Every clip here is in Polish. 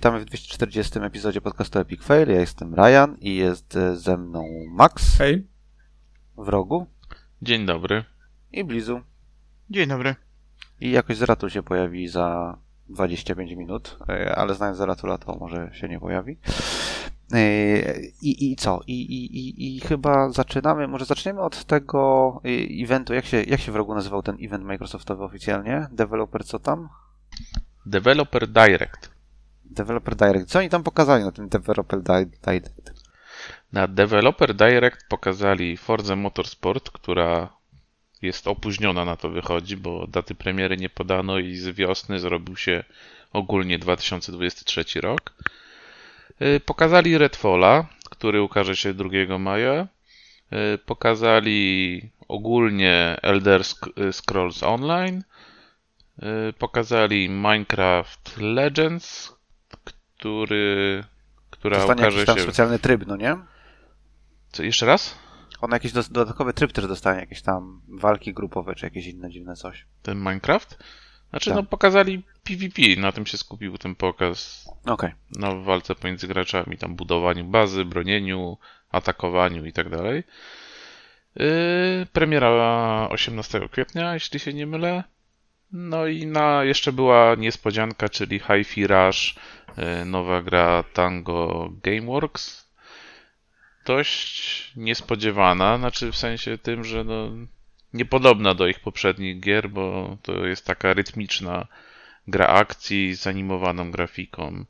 witamy w 240 epizodzie podcastu Epic Fail. Ja jestem Ryan i jest e, ze mną Max Hej. w rogu Dzień dobry. i Blizu. Dzień dobry. I jakoś Zeratul się pojawi za 25 minut, e, ale znając Zeratula to może się nie pojawi. E, I, i co? I, i, i, I chyba zaczynamy, może zaczniemy od tego eventu. Jak się, jak się w rogu nazywał ten event Microsoftowy oficjalnie? Developer co tam? Developer Direct. Developer Direct. Co oni tam pokazali na tym Developer Di- Direct? Na Developer Direct pokazali Forza Motorsport, która jest opóźniona na to wychodzi, bo daty premiery nie podano i z wiosny zrobił się ogólnie 2023 rok. Y, Pokazali Redfalla, który ukaże się 2 maja. Y, Pokazali ogólnie Elder Sk- Scrolls Online. Y, Pokazali Minecraft Legends, który, która Dostanie ukaże jakiś tam się. specjalny tryb, no nie? Co, jeszcze raz? On jakiś dos- dodatkowy tryb też dostanie, jakieś tam walki grupowe, czy jakieś inne dziwne coś. Ten Minecraft? Znaczy, Tak. no pokazali PvP, na tym się skupił ten pokaz. Okej. Na walce pomiędzy graczami, tam budowaniu bazy, bronieniu, atakowaniu i tak dalej. Yy, Premiera 18 kwietnia, jeśli się nie mylę. No i na, jeszcze była niespodzianka, czyli Hi-Fi Rush, yy, nowa gra Tango Gameworks. Dość niespodziewana, znaczy w sensie tym, że no, niepodobna do ich poprzednich gier, bo to jest taka rytmiczna gra akcji z animowaną grafiką,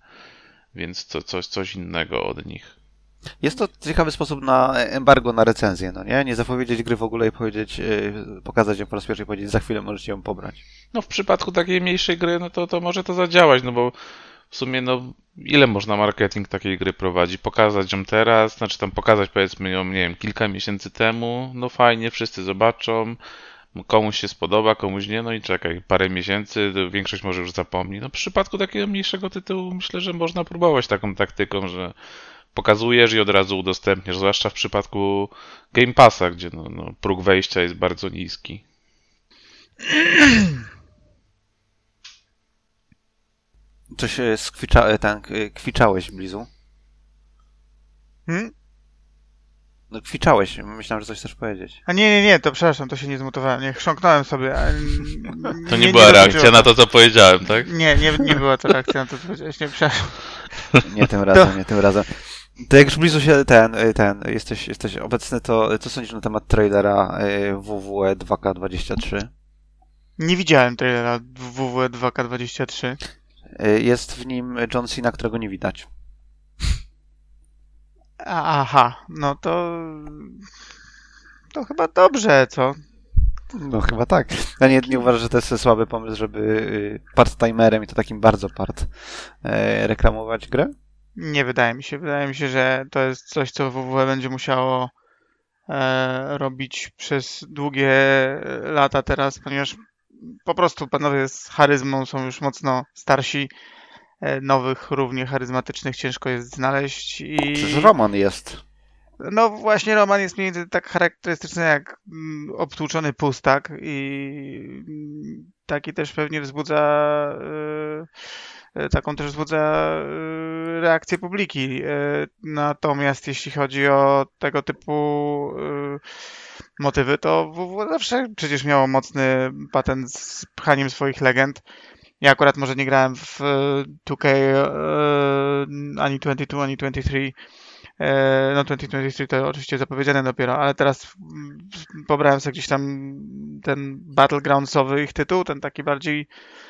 więc to coś, coś innego od nich. Jest to ciekawy sposób na embargo na recenzję, no nie? Nie zapowiedzieć gry w ogóle i powiedzieć, yy, pokazać ją po raz pierwszy i powiedzieć, za chwilę możecie ją pobrać. No w przypadku takiej mniejszej gry, no to, to może to zadziałać, no bo w sumie, no ile można marketing takiej gry prowadzić? Pokazać ją teraz, znaczy tam pokazać powiedzmy ją, nie wiem, kilka miesięcy temu, no fajnie, wszyscy zobaczą, komuś się spodoba, komuś nie, no i czekaj, parę miesięcy, większość może już zapomni. No w przypadku takiego mniejszego tytułu myślę, że można próbować taką taktyką, że pokazujesz i od razu udostępniasz, zwłaszcza w przypadku Game Passa, gdzie no, no, próg wejścia jest bardzo niski. Coś skwicza, e, ten, e, kwiczałeś, Blizu? Hmm? No kwiczałeś, myślałem, że coś chcesz powiedzieć. A nie, nie, nie, to przepraszam, to się nie zmutowałem. Nie, chrząknąłem sobie. a, To nie, była reakcja dotyczyło na to, co powiedziałem, tak? Nie, nie, nie była to reakcja na to, co powiedziałeś. Nie, przepraszam. Nie tym razem, nie tym razem. To jak już Blizu się ten, e, ten, jesteś, jesteś obecny, to co sądzisz na temat trailera WWE 2K23? Nie widziałem trailera WWE 2K23. E, Jest w nim John Cena, którego nie widać. Aha, no to... To chyba dobrze, co? No chyba tak. Ja nie, nie uważam, że to jest słaby pomysł, żeby y, part-timerem i to takim bardzo part reklamować grę? Nie wydaje mi się. Wydaje mi się, że to jest coś, co WWE będzie musiało e, robić przez długie lata teraz, ponieważ po prostu panowie z charyzmą są już mocno starsi. E, nowych, równie charyzmatycznych ciężko jest znaleźć i... Przecież Roman jest. No właśnie Roman jest mniej więcej tak charakterystyczny jak mm, obtłuczony pustak i mm, taki też pewnie wzbudza e, e, taką też wzbudza e, reakcję publiki. E, Natomiast jeśli chodzi o tego typu e, motywy, to zawsze przecież miało mocny patent z pchaniem swoich legend. Ja akurat może nie grałem w e, 2K e, ani 22, ani 23 E, No 2023 to oczywiście zapowiedziane dopiero, ale teraz pobrałem sobie gdzieś tam ten battlegroundsowy ich tytuł, ten taki bardziej e,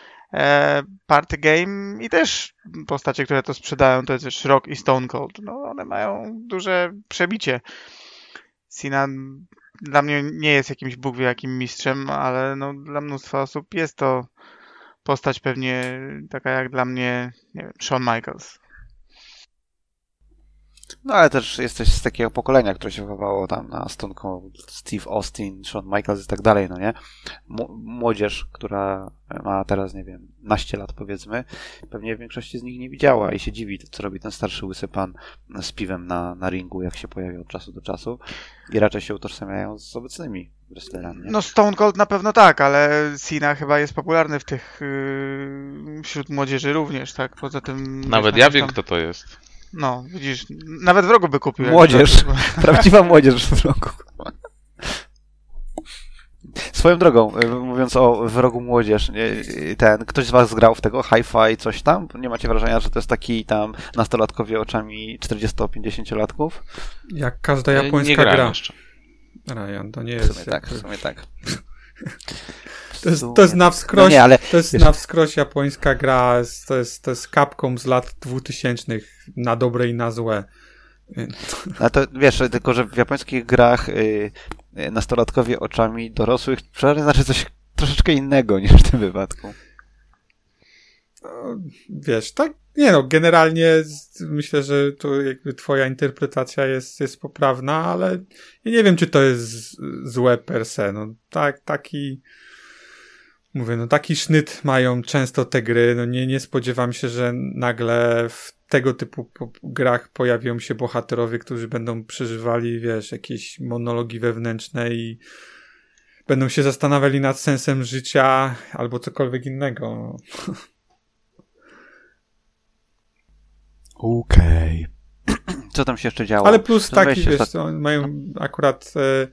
party game i też postacie, które to sprzedają, to jest Rock i Stone Cold. No one mają duże przebicie. Cena dla mnie nie jest jakimś Bóg wie jakim mistrzem, ale no dla mnóstwa osób jest to postać pewnie taka jak dla mnie, nie wiem, Shawn Michaels. No ale też jesteś z takiego pokolenia, które się wychowało tam na stonką Steve Austin, Shawn Michaels i tak dalej, no nie? M- młodzież, która ma teraz, nie wiem, naście lat powiedzmy, pewnie większości z nich nie widziała i się dziwi, co robi ten starszy łysy pan z piwem na, na ringu, jak się pojawia od czasu do czasu i raczej się utożsamiają z obecnymi wrestlerem, nie? No Stone Cold na pewno tak, ale Cena chyba jest popularny w tych yy, wśród młodzieży również, tak? Poza tym... Nawet ja tam- wiem, kto to jest. No, widzisz, nawet wrogu by kupił. Młodzież. zobaczył. Prawdziwa młodzież w roku. Swoją drogą, y, mówiąc o wyrogu młodzież, y, ten, ktoś z was grał w tego hi-fi coś tam? Nie macie wrażenia, że to jest taki tam nastolatkowie oczami 40-50-latków? Jak każda Ja nie japońska grałem gra. jeszcze. Ryan, to nie W jest. sumie tak, w sumie tak. To jest, to jest na wskroś, No nie, ale to jest na wskroś japońska gra, to jest, to jest Capcom z lat 2000 na dobre i na złe. Ale to wiesz, tylko że w japońskich grach y, y, nastolatkowie oczami dorosłych przeważnie znaczy coś troszeczkę innego niż w tym wypadku. No, Wiesz, tak, nie no, generalnie myślę, że to jakby twoja interpretacja jest, jest poprawna, ale nie wiem, czy to jest złe per se. No, tak, taki, mówię, no taki sznyt mają często te gry. No nie, nie spodziewam się, że nagle w tego typu po- grach pojawią się bohaterowie, którzy będą przeżywali, wiesz, jakieś monologi wewnętrzne i będą się zastanawiali nad sensem życia albo cokolwiek innego. Okej. Co tam się jeszcze działo? Ale plus To taki, wiesz, mają akurat e,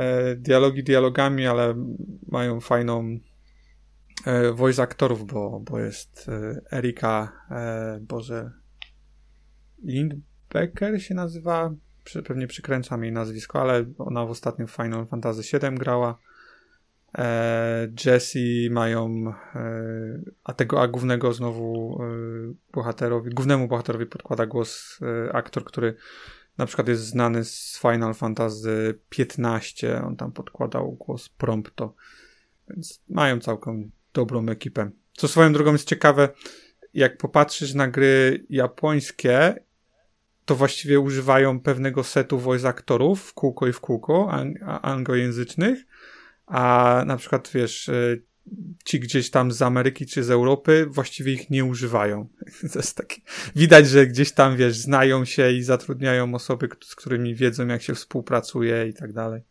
e, dialogi dialogami, ale mają fajną e, voice aktorów, bo, bo jest e, Erika, e, Boże, Lindbecker się nazywa, pewnie przykręcam jej nazwisko, ale ona w ostatnim Final Fantasy VII grała. E, Jessie mają, e, a tego, a głównego znowu e, bohaterowi, głównemu bohaterowi podkłada głos aktor, który na przykład jest znany z Final Fantasy XV, on tam podkładał głos Prompto, więc mają całkiem dobrą ekipę. Co swoją drogą jest ciekawe, jak popatrzysz na gry japońskie, to właściwie używają pewnego setu voice aktorów w kółko i w kółko, ang- anglojęzycznych, a na przykład wiesz, y, ci gdzieś tam z Ameryki czy z Europy właściwie ich nie używają. To jest taki, widać, że gdzieś tam wiesz, znają się i zatrudniają osoby, z którymi wiedzą, jak się współpracuje i tak dalej.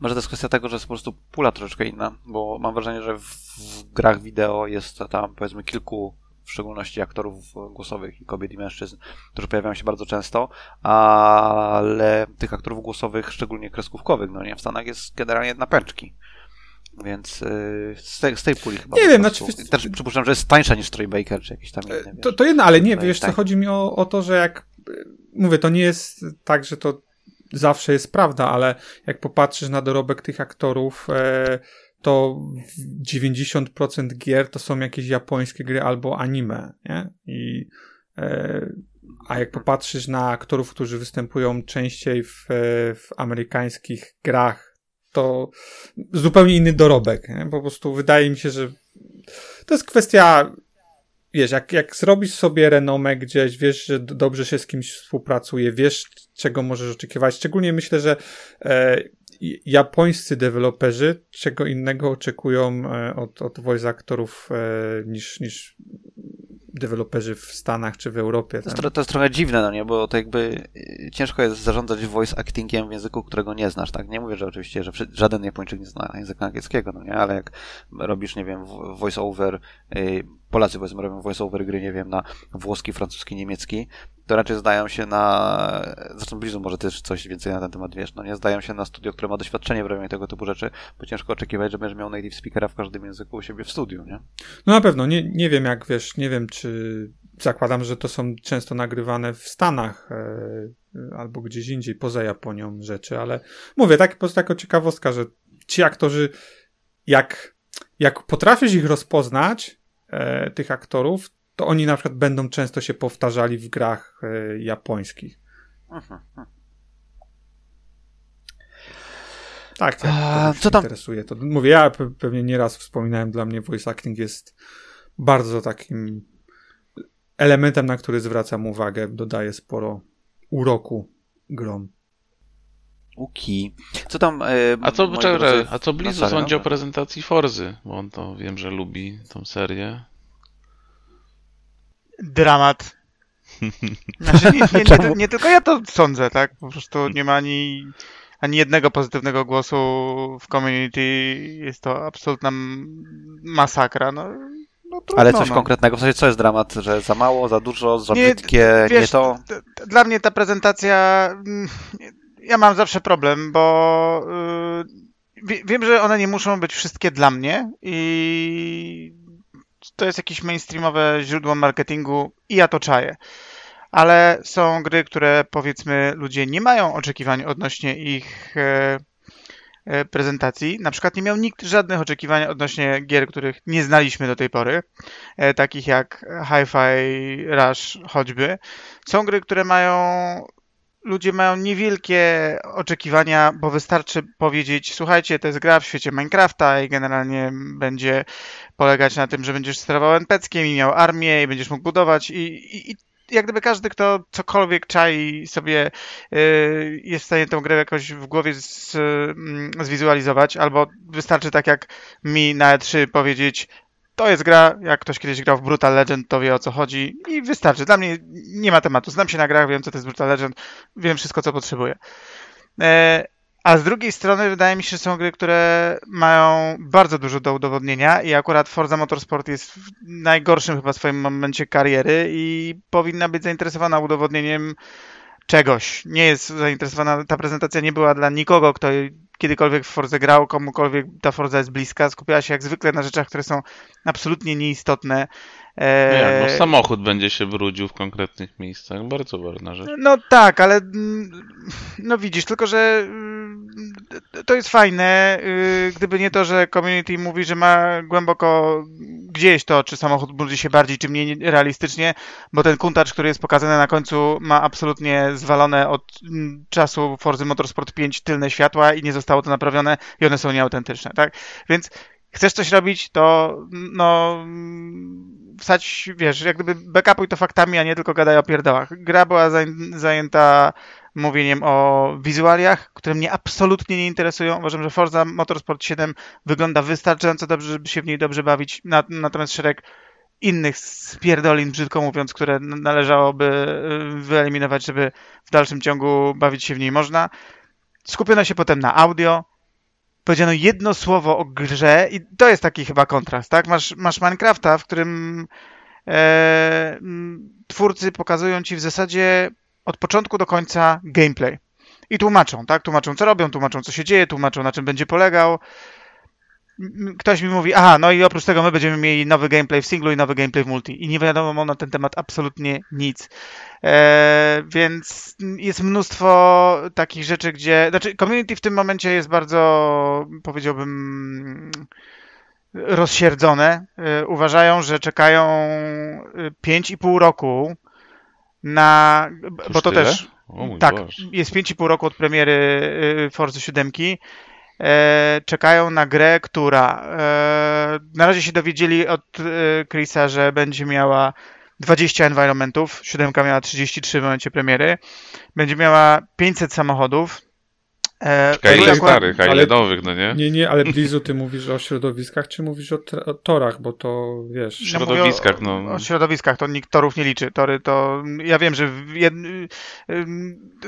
Może to jest kwestia tego, że jest po prostu pula troszeczkę inna, bo mam wrażenie, że w, w grach wideo jest tam powiedzmy kilku, w szczególności aktorów głosowych i kobiet i mężczyzn, którzy pojawiają się bardzo często, ale tych aktorów głosowych, szczególnie kreskówkowych, no nie, w Stanach jest generalnie na pęczki. Więc yy, z, tej, z tej puli chyba. Nie wiem, znaczy, Też przypuszczam, że jest tańsza niż Troy Baker, czy jakiś tam inny. E. To, to jedno, ale nie, No, wiesz co, chodzi mi o, o to, że jak, mówię, to nie jest tak, że to zawsze jest prawda, ale jak popatrzysz na dorobek tych aktorów, e, to 90% gier to są jakieś japońskie gry albo anime, nie? I, e, a jak popatrzysz na aktorów, którzy występują częściej w, w amerykańskich grach, to zupełnie inny dorobek. Nie? Po prostu wydaje mi się, że to jest kwestia wiesz, jak, jak zrobisz sobie renomę gdzieś, wiesz, że dobrze się z kimś współpracuje, wiesz, czego możesz oczekiwać. Szczególnie myślę, że e, japońscy deweloperzy czego innego oczekują e, od, od voice aktorów e, niż, niż deweloperzy w Stanach czy w Europie. To jest, tak? to jest trochę dziwne, no nie, bo to jakby y, ciężko jest zarządzać voice actingiem w języku, którego nie znasz, tak? Nie mówię, że oczywiście, że żaden Japończyk nie zna języka angielskiego, no nie, ale jak robisz, nie wiem, voice over, Polacy powiedzmy robią voice over gry, nie wiem, na włoski, francuski, niemiecki, to raczej zdają się na, zresztą Blizu może też coś więcej na ten temat wiesz, no nie, zdają się na studio, które ma doświadczenie w robieniu tego typu rzeczy, bo ciężko oczekiwać, że będziesz miał native speakera w każdym języku u siebie w studiu, nie? No na pewno, nie, nie wiem jak wiesz, nie wiem czy zakładam, że to są często nagrywane w Stanach e, albo gdzieś indziej poza Japonią rzeczy, ale mówię, tak po prostu jako ciekawostka, że ci aktorzy jak, jak potrafisz ich rozpoznać, e, tych aktorów, to oni na przykład będą często się powtarzali w grach e, japońskich. Tak, tak. A, To co tam- interesuje. To mówię, ja pe- pewnie nieraz wspominałem, dla mnie voice acting jest bardzo takim elementem, na który zwracam uwagę, dodaje sporo uroku grom. Uki. Co tam... E, A co, czekaj, a co Blizu sądzi o prezentacji Forzy? Bo on to wiem, że lubi tą serię. Dramat. Znaczy, nie, nie, nie, nie tylko ja to sądzę, tak? Po prostu nie ma ani, ani jednego pozytywnego głosu w community. Jest to absolutna masakra. No, no trudno, Ale coś no. konkretnego, w sensie co jest dramat, że za mało, za dużo, za Nie, brzydkie, wiesz, nie to? Dla mnie ta prezentacja. mm, Ja mam zawsze problem, bo yy, wie- wiem, że one nie muszą być wszystkie dla mnie i to jest jakieś mainstreamowe źródło marketingu i ja to czaję. Ale są gry, które powiedzmy ludzie nie mają oczekiwań odnośnie ich e, e, prezentacji. Na przykład nie miał nikt żadnych oczekiwań odnośnie gier, których nie znaliśmy do tej pory, e, takich jak Hi-Fi Rush choćby. Są gry, które mają ludzie mają niewielkie oczekiwania, bo wystarczy powiedzieć, słuchajcie, to jest gra w świecie Minecrafta i generalnie będzie polegać na tym, że będziesz sterował NPC-kiem i miał armię i będziesz mógł budować i, i, i jak gdyby każdy, kto cokolwiek czai sobie y, jest w stanie tę grę jakoś w głowie z, mm, zwizualizować, albo wystarczy tak jak mi na E3 powiedzieć, to jest gra, jak ktoś kiedyś grał w Brutal Legend, to wie o co chodzi i wystarczy. Dla mnie nie ma tematu. Znam się na grach, wiem co to jest Brutal Legend, wiem wszystko co potrzebuję. E, a z drugiej strony wydaje mi się, że są gry, które mają bardzo dużo do udowodnienia i akurat Forza Motorsport jest w najgorszym chyba swoim momencie kariery i powinna być zainteresowana udowodnieniem czegoś. Nie jest zainteresowana, ta prezentacja nie była dla nikogo, kto kiedykolwiek w Forze grał, komukolwiek ta Forza jest bliska. Skupiała się jak zwykle na rzeczach, które są absolutnie nieistotne. Jak, no E, samochód będzie się brudził w konkretnych miejscach. Bardzo ważna rzecz. No tak, ale mm, no widzisz, tylko że mm, to jest fajne, y, gdyby nie to, że community mówi, że ma głęboko gdzieś to, czy samochód budzi się bardziej, czy mniej realistycznie, bo ten kuntacz, który jest pokazany na końcu, ma absolutnie zwalone od mm, czasu Forzy Motorsport 5 tylne światła i nie zostało to naprawione i one są nieautentyczne, tak? Więc chcesz coś robić, to no wsadź, wiesz, jak gdyby backupuj to faktami, a nie tylko gadaj o pierdołach. Gra była zaję- zajęta mówieniem o wizualiach, które mnie absolutnie nie interesują. Uważam, że Forza Motorsport 7 wygląda wystarczająco dobrze, żeby się w niej dobrze bawić. Na, natomiast szereg innych spierdolin, brzydko mówiąc, które należałoby y, wyeliminować, żeby w dalszym ciągu bawić się w niej można. Skupiono się potem na audio. Powiedziano jedno słowo o grze i to jest taki chyba kontrast, tak? Masz, masz Minecrafta, w którym e, twórcy pokazują ci w zasadzie od początku do końca gameplay. I tłumaczą, tak? Tłumaczą, co robią, tłumaczą, co się dzieje, tłumaczą, na czym będzie polegał. Ktoś mi mówi, aha, no i oprócz tego my będziemy mieli nowy gameplay w singlu i nowy gameplay w multi. I nie wiadomo na ten temat absolutnie nic. E, więc jest mnóstwo takich rzeczy, gdzie. Znaczy, community w tym momencie jest bardzo, powiedziałbym, rozsierdzone. E, uważają, że czekają e, 5,5 roku na. Bo to tyle? też. O Tak, Boże. jest 5,5 roku od premiery y, Forza 7. E, czekają na grę, która e, na razie się dowiedzieli od e, Chrisa, że będzie miała 20 environmentów, 7 miała 33 w momencie premiery, będzie miała 500 samochodów. E, Czekaj, to ile akurat- starych, a ile nowych, no nie? Nie, nie, ale Blizu ty mówisz o środowiskach, czy mówisz o, o torach, bo to wiesz. W środowiskach, o, no. O środowiskach, to nikt torów nie liczy. Tory to. Ja wiem, że. Jed...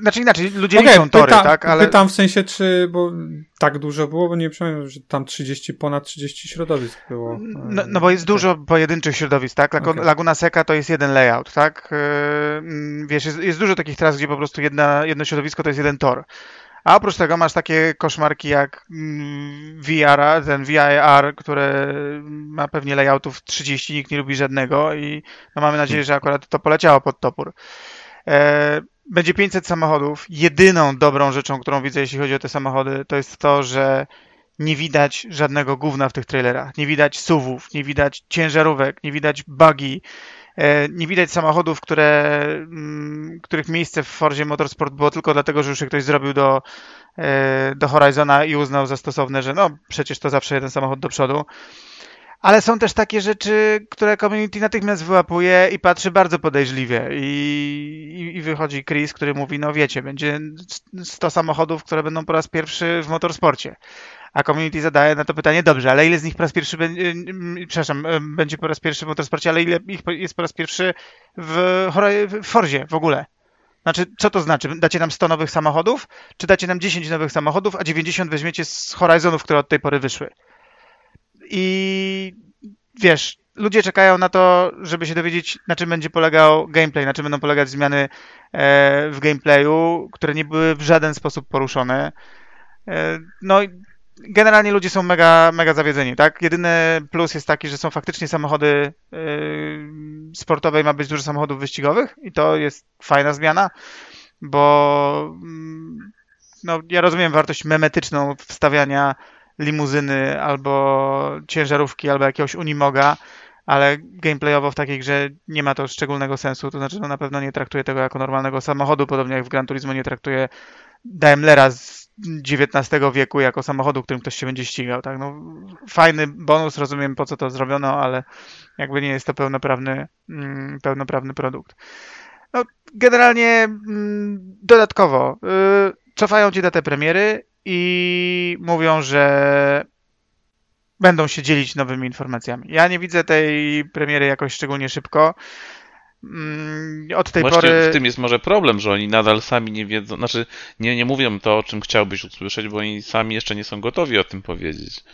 Znaczy inaczej, ludzie Okej, liczą tory, tak? Ale. pytam w sensie, czy, bo tak dużo było, bo nie pamiętam, że tam 30, ponad 30 środowisk było. No, no bo jest dużo pojedynczych środowisk, tak? Lago- Okej. Laguna Seca to jest jeden layout, tak? Yy, mm, Wiesz, jest, jest dużo takich tras, gdzie po prostu jedna, jedno środowisko to jest jeden tor. A oprócz tego masz takie koszmarki jak mm, VR, ten VIR, które ma pewnie layoutów 30, nikt nie lubi żadnego i no mamy nadzieję, że akurat to poleciało pod topór. E, Będzie 500 samochodów. Jedyną dobrą rzeczą, którą widzę, jeśli chodzi o te samochody, to jest to, że nie widać żadnego gówna w tych trailerach. Nie widać suwów, nie widać ciężarówek, nie widać buggy, e, nie widać samochodów, które, mm, których miejsce w Forzie Motorsport było tylko dlatego, że już się ktoś zrobił do, e, do Horizona i uznał za stosowne, że no przecież to zawsze jeden samochód do przodu. Ale są też takie rzeczy, które community natychmiast wyłapuje i patrzy bardzo podejrzliwie. I, i, I wychodzi Chris, który mówi, no wiecie, będzie 100 samochodów, które będą po raz pierwszy w motorsporcie. A community zadaje na to pytanie, dobrze, ale ile z nich po raz pierwszy będzie, przepraszam, y, będzie po raz pierwszy w motorsporcie, ale ile ich jest po raz pierwszy w, w Forzie w ogóle? Znaczy, co to znaczy? Dacie nam 100 nowych samochodów, czy dacie nam 10 nowych samochodów, a 90 weźmiecie z Horizonów, które od tej pory wyszły? I wiesz, ludzie czekają na to, żeby się dowiedzieć, na czym będzie polegał gameplay, na czym będą polegać zmiany e, w gameplayu, które nie były w żaden sposób poruszone. E, no i generalnie ludzie są mega, mega zawiedzeni, tak? Jedyny plus jest taki, że są faktycznie samochody yy, sportowe i ma być dużo samochodów wyścigowych i to jest fajna zmiana, bo mm, no, ja rozumiem wartość memetyczną wstawiania limuzyny albo ciężarówki albo jakiegoś Unimoga, ale gameplayowo w takiej grze nie ma to szczególnego sensu, to znaczy no na pewno nie traktuje tego jako normalnego samochodu, podobnie jak w Gran Turismo nie traktuje Daimlera z XIX wieku jako samochodu, którym ktoś się będzie ścigał. Tak? No, fajny bonus, rozumiem po co to zrobiono, ale jakby nie jest to pełnoprawny, mm, pełnoprawny produkt. No, generalnie mm, dodatkowo y, cofają ci datę premiery i mówią, że będą się dzielić nowymi informacjami. Ja nie widzę tej premiery jakoś szczególnie szybko. Mm, od tej Właśnie pory. w tym jest może problem, że oni nadal sami nie wiedzą, znaczy nie, nie mówią to, o czym chciałbyś usłyszeć, bo oni sami jeszcze nie są gotowi o tym powiedzieć.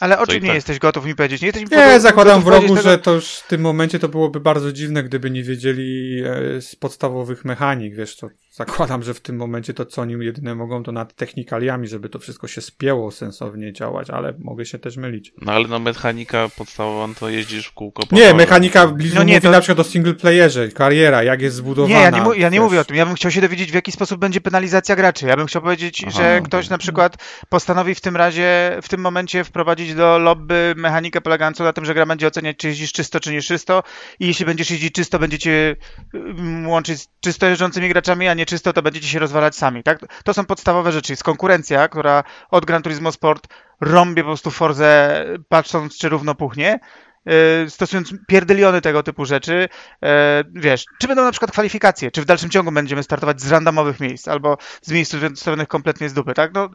Ale o czym nie tak. jesteś gotów mi powiedzieć? Nie, jesteś Nie, gotów- zakładam w rogu, tego- że to już w tym momencie to byłoby bardzo dziwne, gdyby nie wiedzieli e, z podstawowych mechanik, wiesz, to zakładam, że w tym momencie to, co oni jedyne mogą, to nad technikaliami, żeby to wszystko się spięło sensownie działać, ale mogę się też mylić. No ale no mechanika podstawowa, no to jeździsz w kółko po Nie, mechanika bliżej No nie, mówi to- na przykład o single playerze, kariera, jak jest zbudowana. Nie, ja nie, mu- ja nie wiesz. mówię o tym. Ja bym chciał się dowiedzieć, w jaki sposób będzie penalizacja graczy. Ja bym chciał powiedzieć, Aha, że ktoś na przykład postanowi w tym razie, w tym momencie wprowadzić do lobby mechanikę polegającą na tym, że gra będzie oceniać, czy jeździsz czysto, czy nie czysto. I jeśli będziesz jeździć czysto, będziecie mm, łączyć z czysto jeżdżącymi graczami, a nie czysto, to będziecie się rozwalać sami. Tak? To są podstawowe rzeczy. Jest konkurencja, która od Gran Turismo Sport rąbie po prostu Forzę, patrząc, czy równo puchnie. Yy, stosując pierdyliony tego typu rzeczy, yy, wiesz, czy będą na przykład kwalifikacje, czy w dalszym ciągu będziemy startować z randomowych miejsc, albo z miejsc ustawionych kompletnie z dupy, tak? No,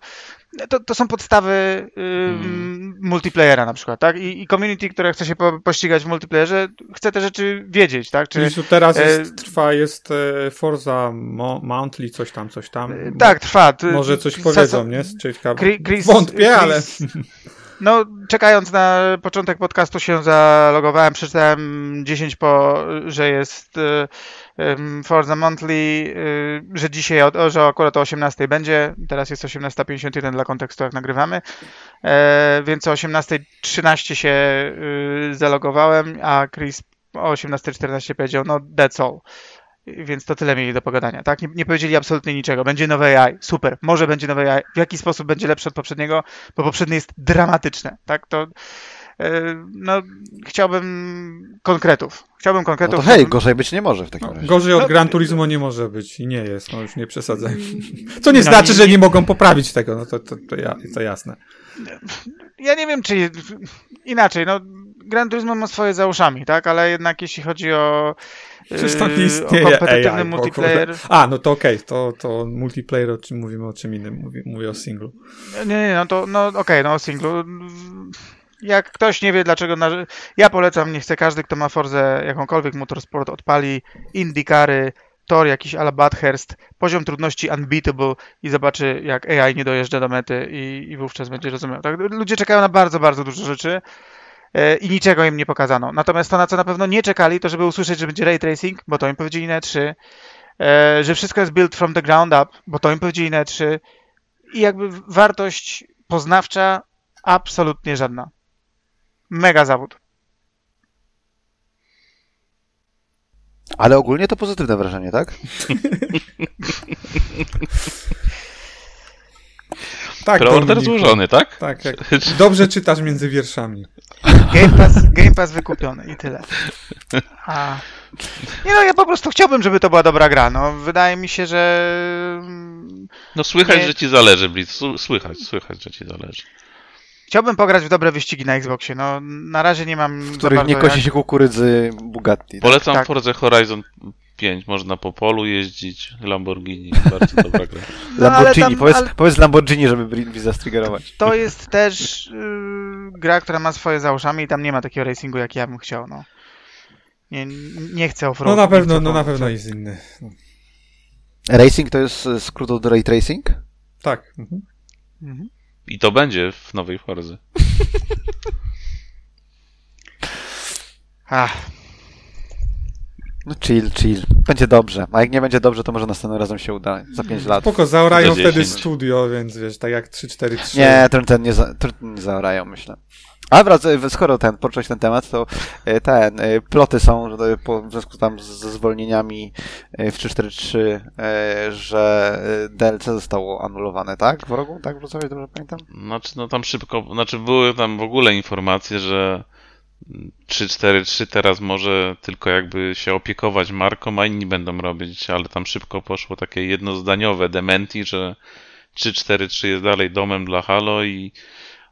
to, to są podstawy Hmm. multiplayera na przykład, tak? I, I community, które chce się po, pościgać w multiplayerze, chce te rzeczy wiedzieć, tak? Czy, Czyli teraz e, jest, trwa, jest e, Forza Mo- Monthly, coś tam, coś tam. tak, trwa. Może coś powiedzą, nie? Ciekawe. Chris- Wątpię, Chris- ale... No, czekając na początek podcastu się zalogowałem, przeczytałem 10 po, że jest y, Forza Monthly, y, że dzisiaj, że akurat o 18 będzie, teraz jest 18.51 dla kontekstu jak nagrywamy, e, więc o 18.13 się y, zalogowałem, a Chris o 18.14 powiedział, no that's all. Więc to tyle mieli do pogadania, tak? Nie, nie powiedzieli absolutnie niczego. Będzie nowe AI, super, może będzie nowe AI. W jaki sposób będzie lepsze od poprzedniego? Bo poprzednie jest dramatyczne, tak? To e, no, chciałbym konkretów. Chciałbym No konkretów. to hej, gorzej być nie może w takim No, razie. gorzej od No, Gran Turismo nie może być i nie jest, no już nie przesadzaj. Co nie No, znaczy, nie- że nie mogą poprawić tego, no to, to, to, ja, to jasne. Ja nie wiem, czy inaczej, no Gran Turismo ma swoje za uszami, tak? Ale jednak jeśli chodzi o, Przecież tam nie yy, istnieje o kompetytywny AI multiplayer, A, no to okej, to, to multiplayer, o czym mówimy o czym innym, mówię, mówię o singlu. Nie, nie, no to, no okej, no singlu. Jak ktoś nie wie dlaczego, na... ja polecam, nie chcę każdy, kto ma Forzę jakąkolwiek motorsport, odpali IndyCary, tor jakiś ala Bathurst, poziom trudności unbeatable i zobaczy jak AI nie dojeżdża do mety i, i wówczas będzie rozumiał. Tak? Ludzie czekają na bardzo, bardzo dużo rzeczy i niczego im nie pokazano. Natomiast to, na co na pewno nie czekali, to żeby usłyszeć, że będzie ray tracing, bo to im powiedzieli na E3, e, że wszystko jest built from the ground up, bo to im powiedzieli na E3 i jakby wartość poznawcza absolutnie żadna. Mega zawód. Ale ogólnie to pozytywne wrażenie, tak? Tak, Preorder złożony, tak? Tak, jak dobrze czytasz między wierszami. Game Pass, Game Pass wykupiony i tyle. A... Nie no, ja po prostu chciałbym, żeby to była dobra gra. No, wydaje mi się, że No słychać, Nie. że ci zależy, Blitz. Słychać, słychać, że ci zależy. chciałbym pograć w dobre wyścigi na Xboxie. No, na razie nie mam W których nie kosi jak- się kukurydzy Bugatti. Tak? Polecam tak. Forza Horizon 5. Można po polu jeździć, Lamborghini. Bardzo dobra gra. No, ale Lamborghini, tam- powiedz, ale- powiedz Lamborghini, żeby Brinvi zastriggerować. To jest też yy, gra, która ma swoje za uszami i tam nie ma takiego racingu, jak ja bym chciał. No. Nie, nie chcę No offroad. na pewno, no na pewno jest inny. No. Racing to jest e, skrót od Ray Tracing? Tak. Mhm. Mhm. I to będzie w nowej Forzy. Ach, No chill, chill. Będzie dobrze. A jak nie będzie dobrze, to może następnym razem się uda. Za 5 lat. Spoko, zaorają Za wtedy 10. studio, więc wiesz, tak jak 3-4-3. Nie, ten, ten nie, za, ten nie zaorają, myślę. A wracając, skoro ten, począłeś ten temat, to e, ten, e, ploty są, że to po, w związku tam ze zwolnieniami e, w 343, e, że e, DLC zostało anulowane, tak? W rogu, tak? Wrocławiu, dobrze pamiętam? Znaczy, no tam szybko, znaczy były tam w ogóle informacje, że 3-4-3 teraz może tylko jakby się opiekować marką, a inni będą robić, ale tam szybko poszło takie jednozdaniowe dementi, że 3-4-3 jest dalej domem dla Halo i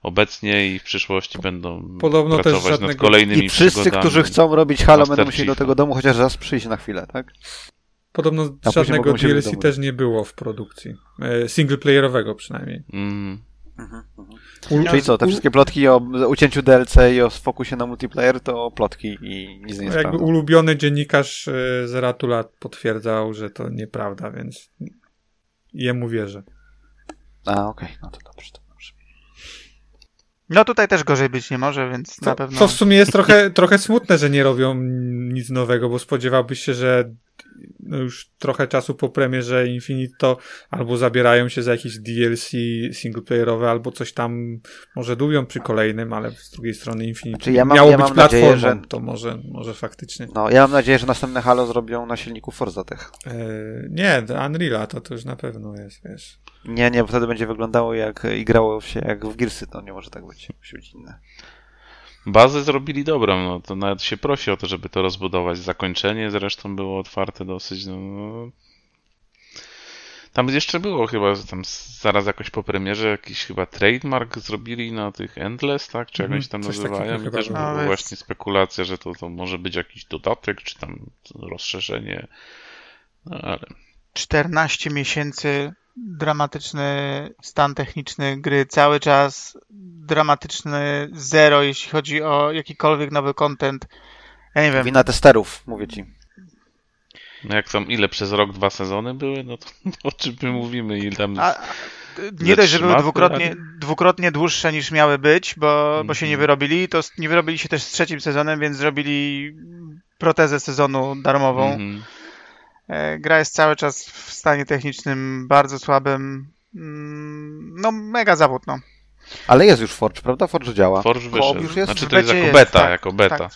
obecnie i w przyszłości będą Podobno też pracować nad żadnego- kolejnymi I wszyscy, którzy chcą robić Halo, będą musieli do tego domu chociaż raz przyjść na chwilę, tak? Podobno żadnego DLC też nie było w produkcji. E, Singleplayerowego przynajmniej. Mm. U- Czyli co, te wszystkie plotki o ucięciu DLC i o fokusie na multiplayer to plotki i nic nie jest Jakby prawdą. ulubiony dziennikarz e, z Ratula potwierdzał, że to nieprawda, więc jemu wierzę. A, okej, no to dobrze, to dobrze. no tutaj też gorzej być nie może, więc na Co, pewno... co w sumie jest trochę, trochę smutne, że nie robią nic nowego, bo spodziewałbyś się, że no już trochę czasu po premierze Infinite to albo zabierają się za jakieś DLC singleplayerowe, albo coś tam może dubią przy kolejnym, ale z drugiej strony Infinite Znaczy, ja mam- miało ja być mam nadzieję, platformą, że- to może, może faktycznie. No, ja mam nadzieję, że następne Halo zrobią na silniku Forza Tech. E, nie, Unreal'a to, to już na pewno jest, wiesz. Nie, nie, bo wtedy będzie wyglądało jak i grało się jak w Gearsy, to nie może tak być. Musi być inne. Bazę zrobili dobrą, no to nawet się prosi o to, żeby to rozbudować. Zakończenie zresztą było otwarte dosyć, no, no. Tam jeszcze było chyba, że tam zaraz jakoś po premierze jakiś chyba trademark zrobili na tych Endless, tak? Czy Mhm, jakoś tam coś nazywają. I też było. była No, jest- właśnie spekulacja, że to, to może być jakiś dodatek, czy tam rozszerzenie. No ale 14 miesięcy, dramatyczny stan techniczny gry, cały czas dramatyczny zero, jeśli chodzi o jakikolwiek nowy content. Ja nie wiem. Wina testerów, mówię ci. no jak tam ile przez rok dwa sezony były, no to o czym my mówimy, ile tam. A, nie dość, że były dwukrotnie, ale- dwukrotnie dłuższe niż miały być, bo, bo się nie Mhm. wyrobili, to nie wyrobili się też z trzecim sezonem, więc zrobili protezę sezonu darmową. Mhm. E, Gra jest cały czas w stanie technicznym bardzo słabym. Mm, No, mega zawód, no. Ale jest już Forge, prawda? Forge działa. Forge wyszedł. już jest? Znaczy to jest jako jest, beta, tak, jako beta. tak.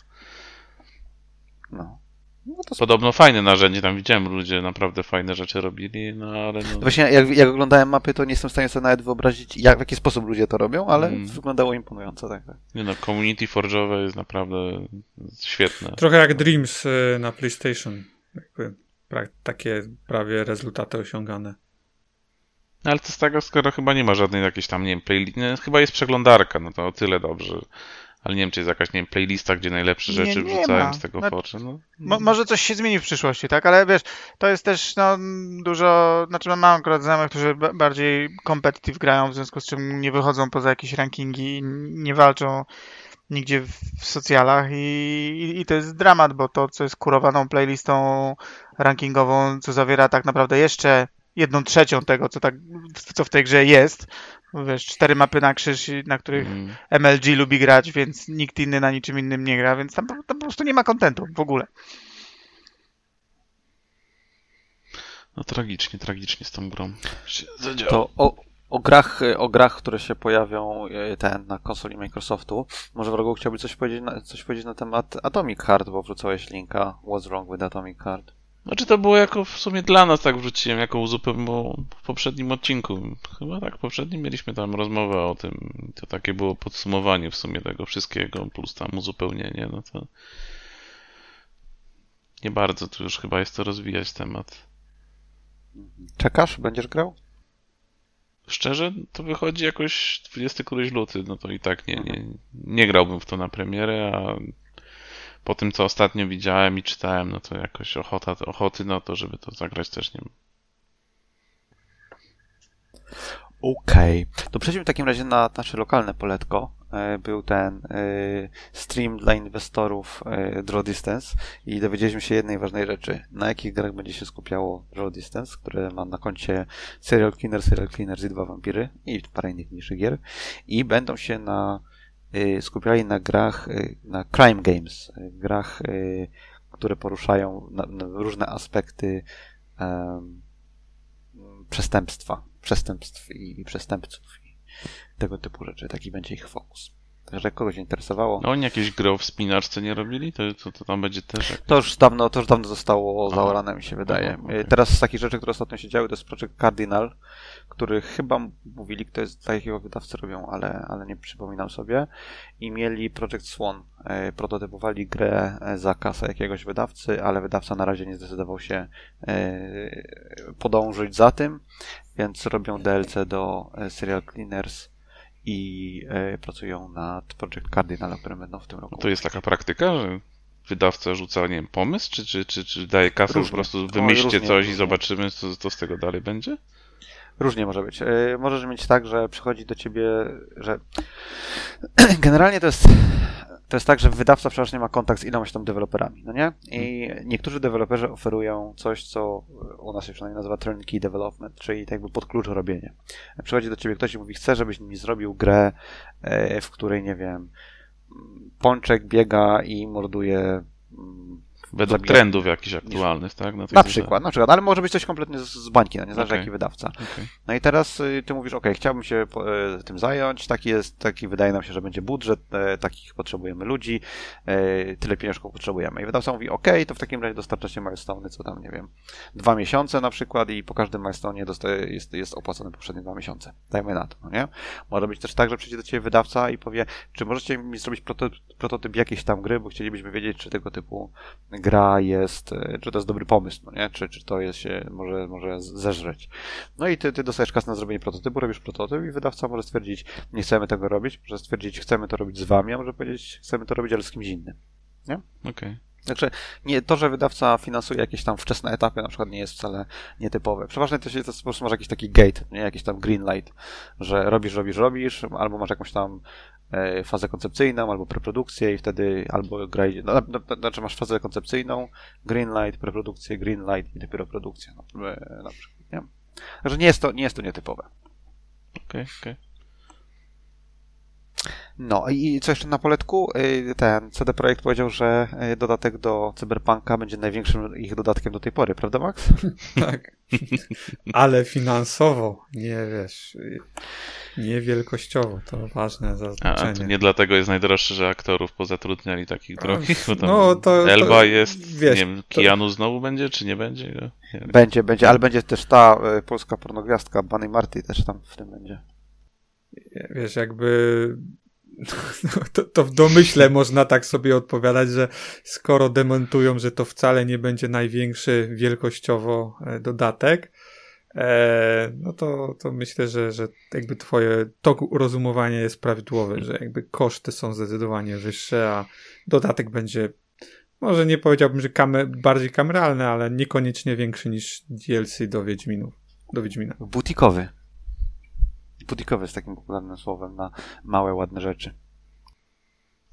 No. No to Podobno fajne narzędzie, tam widziałem, ludzie naprawdę fajne rzeczy robili, no ale no, Właśnie jak, jak oglądałem mapy, to nie jestem w stanie sobie nawet wyobrazić, jak, w jaki sposób ludzie to robią, ale Mm. wyglądało imponująco. Tak, tak. nie no, community forge'owe jest naprawdę świetne. Trochę jak Dreams e, na PlayStation. Jakby pra- takie prawie rezultaty osiągane. No, ale to z tego, skoro chyba nie ma żadnej jakiejś tam, nie wiem, playlisty, no, chyba jest przeglądarka, no to o tyle dobrze. Ale nie wiem, czy jest jakaś, nie wiem, playlista, gdzie najlepsze Nie, rzeczy nie wrzucałem ma. z tego No, Forge'a, no. Mo- może coś się zmieni w przyszłości, tak? Ale wiesz, to jest też no, dużo. Znaczy, mam akurat znajomych, którzy ba- bardziej competitive grają, w związku z czym nie wychodzą poza jakieś rankingi i nie walczą nigdzie w, socjalach i, i, i to jest dramat, bo to, co jest kurowaną playlistą rankingową, co zawiera tak naprawdę jeszcze jedną trzecią tego, co, tak, co w tej grze jest. Wiesz, cztery mapy na krzyż, i- na których Mm. MLG lubi grać, więc nikt inny na niczym innym nie gra, więc tam, po- tam po prostu nie ma kontentu w ogóle. No tragicznie, tragicznie z tą grą. To o, o, grach, o grach, które się pojawią e, ten, na konsoli Microsoftu, może wrogu chciałby coś powiedzieć na, coś powiedzieć na temat Atomic Heart, bo wrzucałeś linka What's Wrong with Atomic Heart. Znaczy to było jako w sumie dla nas tak wrzuciłem, jako uzupełnienie bo w poprzednim odcinku. Chyba tak, w poprzednim mieliśmy tam rozmowę o tym. To takie było podsumowanie w sumie tego wszystkiego, plus tam uzupełnienie, no to nie bardzo tu już chyba jest to rozwijać temat. Czekasz? Będziesz grał? Szczerze, to wychodzi jakoś 20 któryś luty, no to i tak nie, nie, nie grałbym w to na premierę, a po tym co ostatnio widziałem i czytałem, no to jakoś ochota, ochoty na to, żeby to zagrać też nie ma. Okej. To przejdźmy w takim razie na nasze lokalne poletko. e, był ten e, stream dla inwestorów e, Draw Distance i dowiedzieliśmy się jednej ważnej rzeczy. Na jakich grach będzie się skupiało Draw Distance, które ma na koncie Serial Cleaner, Serial Cleaners i dwa vampiry i parę innych mniejszych gier i będą się na skupiali na grach, na crime games, grach, które poruszają różne aspekty przestępstwa, przestępstw i, przestępców i tego typu rzeczy. Taki będzie ich fokus. Także kogoś interesowało, No oni jakieś gry o wspinaczce nie robili? To, to, to tam będzie też... jak- to już dawno, to już dawno zostało Aha. zaorane, mi się wydaje. Aha, okej. Teraz z takich rzeczy, które ostatnio się działy, to jest Project Cardinal, który chyba mówili, kto jest, dla jakiego wydawcy robią, ale, ale nie przypominam sobie. I mieli Project Swan. E, prototypowali grę e, za kasę jakiegoś wydawcy, ale wydawca na razie nie zdecydował się e, podążyć za tym, więc robią DLC do e, Serial Cleaners i e, pracują nad Project Cardinal, o którym będą w tym roku. To jest taka praktyka, że wydawca rzuca, nie wiem, pomysł, czy, czy, czy, czy daje kasę, Różnie. po prostu wymyślcie coś i różnie. zobaczymy, co, co z tego dalej będzie? Różnie może być. Yy, Możesz mieć tak, że przychodzi do ciebie, że generalnie to jest, to jest tak, że wydawca przeważnie ma kontakt z ilomaś tam deweloperami, no nie? I niektórzy deweloperzy oferują coś, co u nas się przynajmniej nazywa turnkey development, czyli tak jakby pod klucz robienie. Przychodzi do ciebie ktoś i mówi, chcę, żebyś mi zrobił grę, e, w której, nie wiem, Pączek biega i morduje mm, Według trendów jakichś aktualnych, tak? tej na zasadzie. przykład, na przykład, ale może być coś kompletnie z, z bańki, no nie zależy Okej. jaki wydawca. Okej. No i teraz y, ty mówisz, ok, chciałbym się e, tym zająć, taki jest, taki wydaje nam się, że będzie budżet, e, takich potrzebujemy ludzi, tyle pieniążków potrzebujemy. I wydawca mówi, ok, to w takim razie dostarczacie milestone'y, co tam, nie wiem, dwa miesiące na przykład i po każdym milestone'ie dostaje, jest, jest opłacone poprzednie dwa miesiące. Dajmy na to, no nie? Może być też tak, że przyjdzie do ciebie wydawca i powie, czy możecie mi zrobić proto, prototyp jakiejś tam gry, bo chcielibyśmy wiedzieć, czy tego typu gra jest, e, czy to jest dobry pomysł, no nie? Czy, czy to jest się, może, może zeżreć. No i ty, ty dostajesz kasę na zrobienie prototypu, robisz prototyp i wydawca może stwierdzić, nie chcemy tego robić, może stwierdzić, chcemy to robić z wami, a może powiedzieć, chcemy to robić, ale z kimś innym. Okej. Także nie, to, że wydawca finansuje jakieś tam wczesne etapy, na przykład nie jest wcale nietypowe. Przeważnie to się to po prostu masz jakiś taki gate, nie? jakiś tam green light, że robisz, robisz, robisz, albo masz jakąś tam e, fazę koncepcyjną, albo preprodukcję i wtedy albo gra idzie, no, no, no, znaczy masz fazę koncepcyjną, green light, preprodukcję, green light i dopiero produkcja. No, e, na przykład, nie? Także nie jest to, nie jest to nietypowe. Okej, okej. No i co jeszcze na poletku? Y, Ten CD Projekt powiedział, że y, dodatek do Cyberpunka będzie największym ich dodatkiem do tej pory, prawda Max? Tak. Ale finansowo, nie wiesz, nie wielkościowo, to ważne A, a zaznaczenie. to nie dlatego jest najdroższy, że aktorów pozatrudniali takich drogich? Bo tam No, to- to- Elba jest, wiesz, nie wiem, to- Keanu znowu będzie, czy nie będzie? Nie. Będzie, będzie, ale będzie też ta y, polska pornogwiazdka Bunny Marty też tam w tym będzie. Wiesz, jakby to, to w domyśle można tak sobie odpowiadać, że skoro demontują, że to wcale nie będzie największy wielkościowo e, dodatek, e, no to, to myślę, że, że jakby twoje to rozumowanie jest prawidłowe, że jakby koszty są zdecydowanie wyższe, a dodatek będzie może nie powiedziałbym, że kamer, bardziej kameralny, ale niekoniecznie większy niż DLC do Wiedźminów. Do Wiedźmina. Butikowy. Butikowy jest takim popularnym słowem na małe, ładne rzeczy.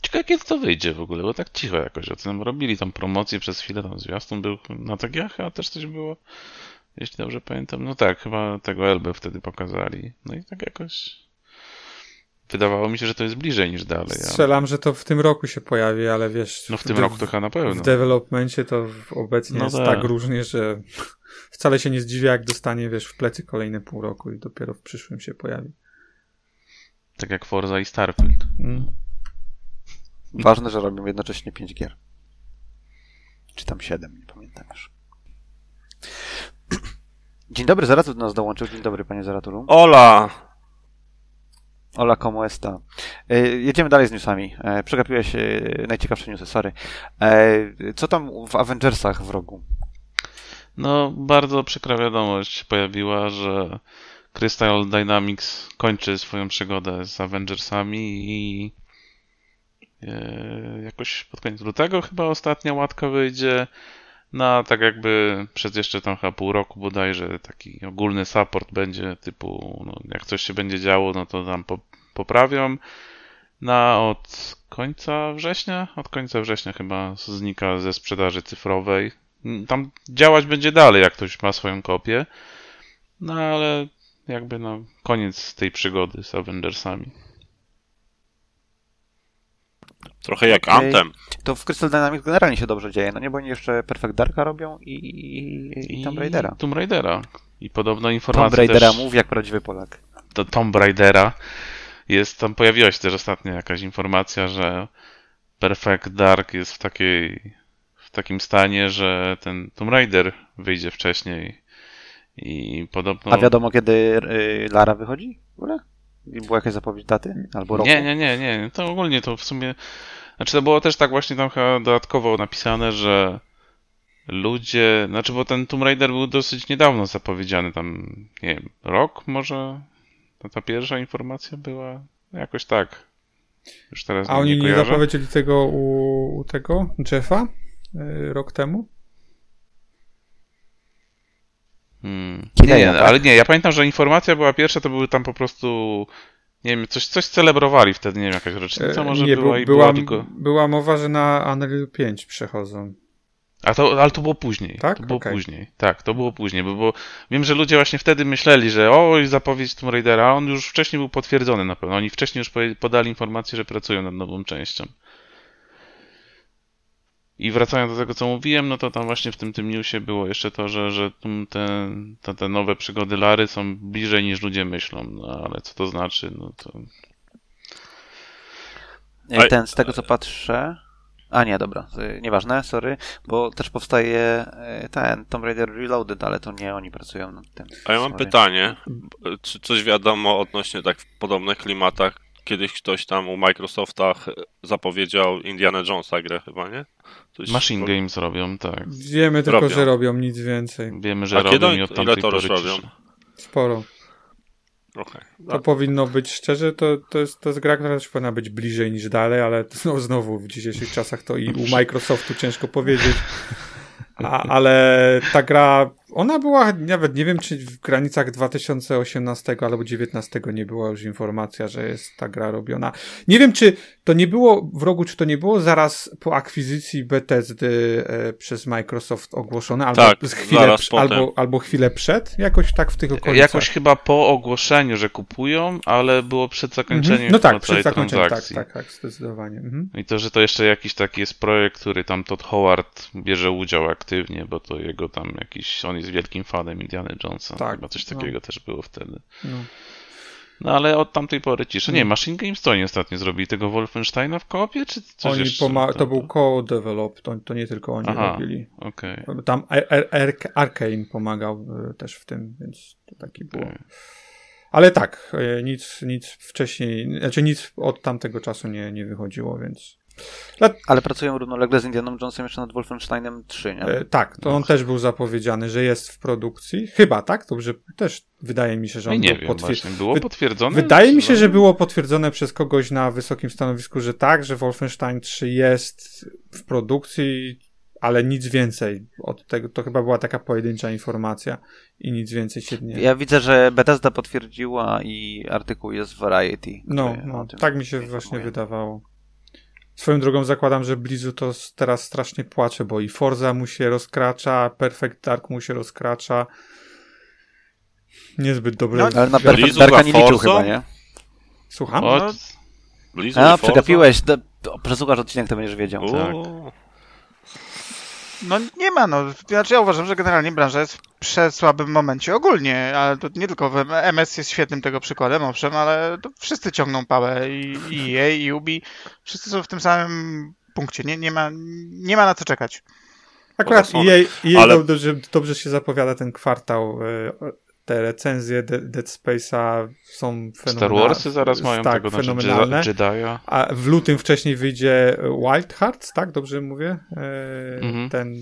Ciekawe, kiedy to wyjdzie w ogóle, bo tak cicho jakoś o tym robili tam promocję przez chwilę, tam zwiastun był na TGH, a też coś było, jeśli dobrze pamiętam. No tak, chyba tego Elbę wtedy pokazali. No i tak jakoś wydawało mi się, że to jest bliżej niż dalej. Ale... Strzelam, że to w tym roku się pojawi, ale wiesz. No w tym de- roku to chyba na pewno. W developmencie to w- obecnie No jest tak. tak różnie, że wcale się nie zdziwię, jak dostanie, wiesz, w plecy kolejne pół roku i dopiero w przyszłym się pojawi. Tak jak Forza i Starfield. Mm. Ważne, że robią jednocześnie 5 gier. Czy tam 7, nie pamiętam już. Dzień dobry, Zaratul do nas dołączył. Dzień dobry, panie Zaratulu. Ola! Hola, como está? E, jedziemy dalej z newsami. E, przegapiłeś e, najciekawsze newsy, sorry. Co tam w Avengersach w rogu? No, bardzo przykra wiadomość pojawiła, że Crystal Dynamics kończy swoją przygodę z Avengersami i jakoś pod koniec lutego chyba ostatnia łatka wyjdzie na tak jakby przez jeszcze tam chyba pół roku bodajże taki ogólny support będzie typu no, jak coś się będzie działo, no to tam po, poprawią. na od końca września, od końca września chyba znika ze sprzedaży cyfrowej. Tam działać będzie dalej, jak ktoś ma swoją kopię. No ale jakby no koniec tej przygody z Avengersami. Trochę jak Okej. Anthem. To w Crystal Dynamics generalnie się dobrze dzieje, no nie, bo oni jeszcze Perfect Darka robią i, i, i Tomb Raidera. Tomb Raidera. I podobno Tomb informacja Raidera też mów jak prawdziwy Polak. do Tomb Raidera jest, tam pojawiła się też ostatnio jakaś informacja, że Perfect Dark jest w takiej w takim stanie, że ten Tomb Raider wyjdzie wcześniej i podobno... A wiadomo kiedy y, Lara wychodzi w ogóle? I Była jakaś zapowiedź daty? Albo roku? Nie, nie, nie, nie. To ogólnie to w sumie. Znaczy to było też tak właśnie tam chyba dodatkowo napisane, że ludzie. Znaczy, bo ten Tomb Raider był dosyć niedawno zapowiedziany, tam, nie wiem, rok może? To ta pierwsza informacja była jakoś tak. Już teraz A oni nie nie zapowiedzieli tego u, u tego Jeffa y, rok temu? Hmm. Nie, nie, tak? ale nie, ja pamiętam, że informacja była pierwsza, to były tam po prostu. Nie wiem, coś, coś celebrowali wtedy, nie wiem, jakaś rocznica E, może nie, była i była, była tylko. była mowa, że na Unreal 5 przechodzą. A to, ale to było później. Tak? To było Okej. później. Tak, to było później, bo, bo wiem, że ludzie właśnie wtedy myśleli, że oj, zapowiedź Tomb Raidera, a on już wcześniej był potwierdzony na pewno. Oni wcześniej już podali informację, że pracują nad nową częścią. I wracając do tego, co mówiłem, no to tam właśnie w tym, tym newsie było jeszcze to, że, że te, te, te nowe przygody Lary są bliżej niż ludzie myślą. No ale co to znaczy? No to Ten, z tego co patrzę... A nie, dobra, nieważne, sorry, bo też powstaje y, ten Tomb Raider Reloaded, ale to nie oni pracują nad tym. A ja mam Sorry. pytanie. Czy coś wiadomo odnośnie tak w podobnych klimatach? Kiedyś ktoś tam u Microsofta ch- zapowiedział Indiana Jonesa grę chyba, nie? Coś Machine Games robią, tak. Wiemy tylko, Robią. że robią nic więcej. Wiemy, że A kiedy robią oni- i od ile to pory robią? ciszy. Sporo. Okej. To powinno być, szczerze, to, to, jest, to jest gra, która też powinna być bliżej niż dalej, ale no, znowu w dzisiejszych czasach to i u Microsoftu ciężko powiedzieć. A, ale ta gra, ona była, nawet nie wiem, czy w granicach 2018 albo 2019 nie była już informacja, że jest ta gra robiona. Nie wiem, czy to nie było w rogu, czy to nie było zaraz po akwizycji Bethesdy e, przez Microsoft ogłoszone, albo, Tak, z chwilę, albo, albo chwilę przed, jakoś tak w tych okolicach. Jakoś chyba po ogłoszeniu, że kupują, ale było przed zakończeniem Mhm. No tak, przed zakończeniem, tak, transakcji. tak, tak, zdecydowanie. Mhm. I to, że to jeszcze jakiś taki jest projekt, który tam Todd Howard bierze udział aktywnie, bo to jego tam jakiś, on jest wielkim fanem Indiana Jonesa. Tak, Chyba coś no. takiego też było wtedy. No. No ale od tamtej pory cisza. Nie, Mm. Machine Games to oni ostatnio zrobili tego Wolfensteina w koopie, czy coś Oni jeszcze? poma- tam- to był co-develop, to, to nie tylko oni Aha. robili. Okej. Tam Ar- Ar- Ar- Arkane pomagał y, też w tym, więc to taki było. Ale tak, y, nic, nic wcześniej, znaczy nic od tamtego czasu nie, nie wychodziło, więc Ale pracują równolegle z Indianą Jonesem jeszcze nad Wolfensteinem 3, nie? e, tak, to on też był zapowiedziany, że jest w produkcji. Chyba, tak? Dobrze, też wydaje mi się, że No on nie był wiem, potwier- właśnie, było potwierdzone? Wydaje mi się, Czy- że było potwierdzone przez kogoś na wysokim stanowisku, że tak, że Wolfenstein 3 jest w produkcji, ale nic więcej od tego. To chyba była taka pojedyncza informacja i nic więcej się nie. Ja widzę, że Bethesda potwierdziła i artykuł jest w Variety. no, no tak mi się informuje. właśnie wydawało. Swoją drogą zakładam, że Blizu to teraz strasznie płacze, bo i Forza mu się rozkracza, Perfect Dark mu się rozkracza. Niezbyt dobre. No, Ale na Perfect Darka nie liczył chyba, nie? Słucham? No, Blizu A, przegapiłeś. Do, do, przesłuchasz odcinek, to będziesz wiedział. tak. No nie ma, no. Znaczy ja uważam, że generalnie branża jest w przesłabym momencie ogólnie, ale to nie tylko w MS jest świetnym tego przykładem, owszem, ale to wszyscy ciągną pałę i, i EA, i Ubi, wszyscy są w tym samym punkcie, nie, nie, ma, nie ma na co czekać. Akurat jej, jej Ale- dobrze, dobrze się zapowiada ten kwartał. Te recenzje De- Dead Space'a są Star fenomenalne. Warsy zaraz mają tak, tego, znaczy fenomenalne. Jedi- Jedi'a. A w lutym wcześniej wyjdzie Wild Hearts, tak? Dobrze mówię? E, Mhm. Ten,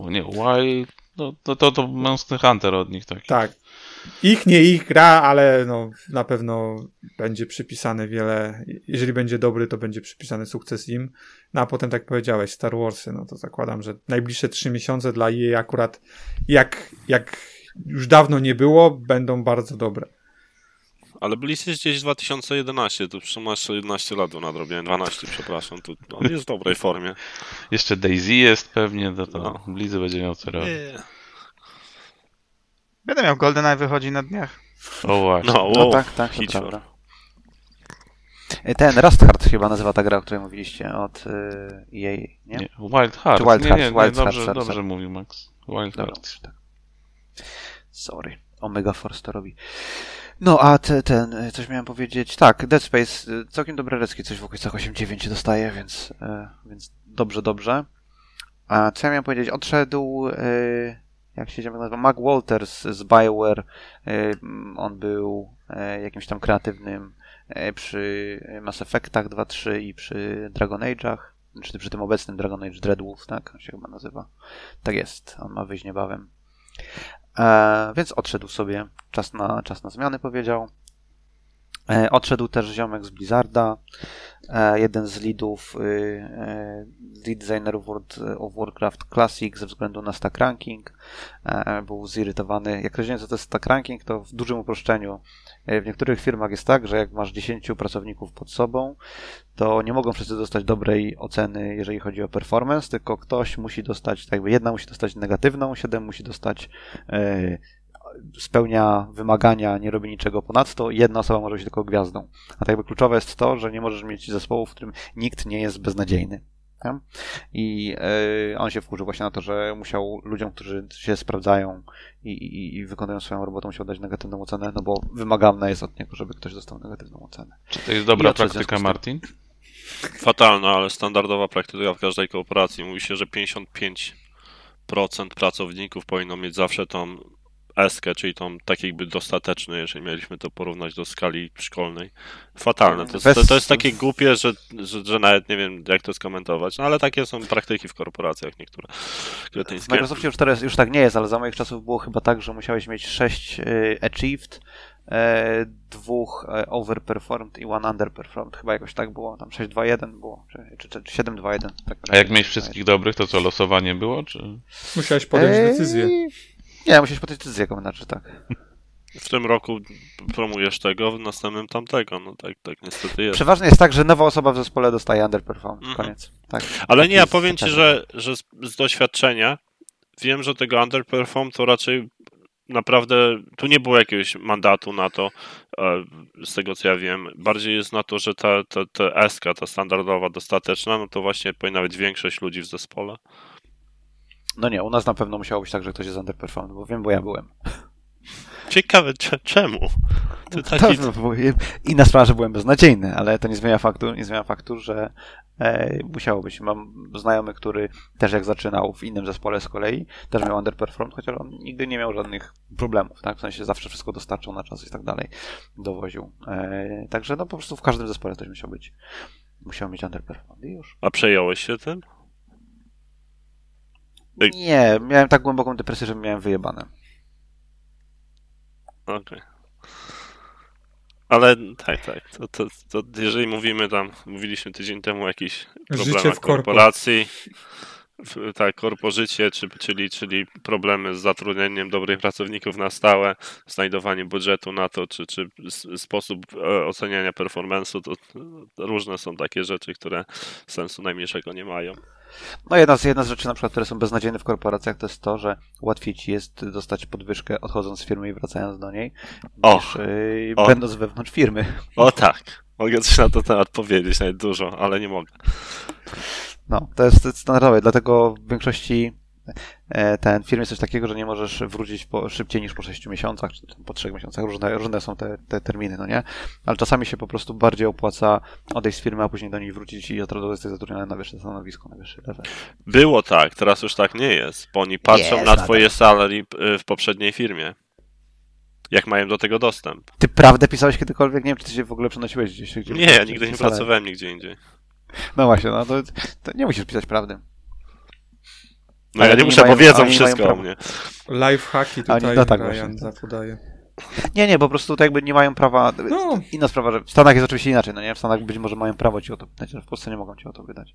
O, nie, Wild... No, to, to, to Monster Hunter od nich taki. tak. Ich, nie ich gra, ale no, na pewno będzie przypisane wiele. Jeżeli będzie dobry, to będzie przypisany sukces im. No a potem, tak powiedziałeś, Star Warsy, no to zakładam, że najbliższe trzy miesiące dla jej akurat jak, jak już dawno nie było, będą bardzo dobre. Ale jest gdzieś 2011, to przecież masz 11 lat do nadrobienia, 12, przepraszam, to on jest w dobrej formie. Jeszcze Daisy jest pewnie, to, to No. Blizy będzie miał co robić. Nie. Będę miał GoldenEye wychodzi na dniach. O właśnie. No, No wow, tak, tak, to prawda. E, Ten Rust Hard chyba nazywa ta gra, o której mówiliście, od y, jej, nie? Nie, Wild Heart. Wild nie, Heart, nie, nie, Wild dobrze, Heart, dobrze sorry. mówił Max. Wild Dobra, Heart. tak. Sorry. Omega Force to robi. No, a te, ten, y, coś miałem powiedzieć. Tak, Dead Space, y, całkiem dobre recki, coś w okolicach 8-9 dostaje, więc, y, więc dobrze, dobrze. A co ja miałem powiedzieć? Odszedł, jak się nazywa, Mac Walters z BioWare. On był jakimś tam kreatywnym przy Mass Effectach 2-3 i przy Dragon Age'ach. Czy przy tym obecnym Dragon Age Dreadwolf, tak? On się chyba nazywa. Tak jest, on ma wyjść niebawem. E, więc odszedł sobie. Czas na, czas na zmiany powiedział. E, odszedł też ziomek z Blizzarda. E, jeden z leadów, y, e, lead designerów World of Warcraft Classic ze względu na stack ranking. Był zirytowany. Jak rozumiem, co to jest stack ranking, to w dużym uproszczeniu. E, w niektórych firmach jest tak, że jak masz 10 pracowników pod sobą, to nie mogą wszyscy dostać dobrej oceny, jeżeli chodzi o performance, tylko ktoś musi dostać, tak jakby jedna musi dostać negatywną, 7 musi dostać e, spełnia wymagania, nie robi niczego ponadto, jedna osoba może być tylko gwiazdą. A tak jakby kluczowe jest to, że nie możesz mieć zespołu, w którym nikt nie jest beznadziejny. Nie? I e, on się wkurzył właśnie na to, że musiał ludziom, którzy się sprawdzają i, i, i wykonują swoją robotę, musiał dać negatywną ocenę, no bo wymagane jest od niego, żeby ktoś dostał negatywną ocenę. Czy to jest dobra praktyka. Martin? Fatalna, ale standardowa praktyka w każdej kooperacji. Mówi się, że 55% pracowników powinno mieć zawsze tą eskę, czyli tą tak jakby dostateczny, jeżeli mieliśmy to porównać do skali szkolnej. Fatalne. To, jest- to, to jest takie głupie, że, że, że nawet nie wiem, jak to skomentować. No ale takie są praktyki w korporacjach niektóre. W. Microsoftie już teraz już tak nie jest, ale za moich czasów było chyba tak, że musiałeś mieć 6 y, achieved, e, dwóch e, overperformed i one underperformed. Chyba jakoś tak było. Tam 6-2-1 było, czy, czy, czy 7-2-1. Tak, A jak mieć wszystkich dobrych, to co, losowanie było, czy... Musiałeś podjąć Eee, decyzję. Nie, musisz podjąć decyzję, komentarzy, tak. W tym roku promujesz tego, w następnym tamtego. No tak, tak niestety jest. Przeważnie jest tak, że nowa osoba w zespole dostaje underperformed. Mhm. Koniec. Tak. Ale Tak nie, ja powiem ci, że, że z, z doświadczenia wiem, że tego underperform to raczej naprawdę tu nie było jakiegoś mandatu na to, e, z tego co ja wiem. Bardziej jest na to, że ta, ta, ta SK, ta standardowa, dostateczna, no to właśnie powinna być większość ludzi w zespole. No nie, u nas na pewno musiało być tak, że ktoś jest underperformed, bo wiem, bo ja byłem. Ciekawe cze- czemu? To To, taki, no, bo inna sprawa, że byłem beznadziejny, ale to nie zmienia faktu, nie zmienia faktu że e, musiało być. Mam znajomych, który też jak zaczynał w innym zespole z kolei, też miał underperformed, chociaż on nigdy nie miał żadnych problemów, tak? W sensie zawsze wszystko dostarczał na czas i tak dalej, dowoził. E, także no po prostu w każdym zespole ktoś musiał być. Musiał mieć underperformed i już. a przejąłeś się tym? Nie, miałem tak głęboką depresję, że miałem wyjebane. Okej. Ale tak, tak. To, to, to jeżeli mówimy tam, mówiliśmy tydzień temu o jakichś Życie problemach korporacji, w, tak, korpożycie, czy, czyli, czyli problemy z zatrudnieniem dobrych pracowników na stałe, znajdowanie budżetu na to, czy, czy sposób e, oceniania performance'u, to różne są takie rzeczy, które sensu najmniejszego nie mają. No jedna z, jedna z rzeczy, na przykład, które są beznadziejne w korporacjach, to jest to, że łatwiej ci jest dostać podwyżkę odchodząc z firmy i wracając do niej, O, niż yy, o. będąc wewnątrz firmy. o tak. Mogę coś na ten temat powiedzieć, nawet dużo, ale nie mogę. No, to jest standardowe, dlatego w większości ten firm jest coś takiego, że nie możesz wrócić po, szybciej niż po 6 miesiącach, czy po 3 miesiącach, różne, różne są te, te terminy, no nie? Ale czasami się po prostu bardziej opłaca odejść z firmy, a później do niej wrócić i od razu jesteś zatrudniony na wyższe stanowisko, na wyższy level. Było tak, teraz już tak nie jest, bo oni patrzą Jest na twoje salary y, w poprzedniej firmie. Jak mają do tego dostęp. Ty prawdę pisałeś kiedykolwiek? Nie wiem, czy ty się w ogóle przenosiłeś gdzieś. gdzie Nie, ja nigdy nie pracowałem nigdzie indziej. No właśnie, no to, to nie musisz pisać prawdy. No Ale ja nie oni muszę, bo mają- wiedzą oni wszystko o mnie. Lifehacki tutaj no tak Ryan zapodaje. Nie, nie, po prostu to jakby nie mają prawa. No. Inna sprawa, że w Stanach jest oczywiście inaczej, no nie? W Stanach być może mają prawo ci o to pytać, ale w Polsce nie mogą ci o to wydać.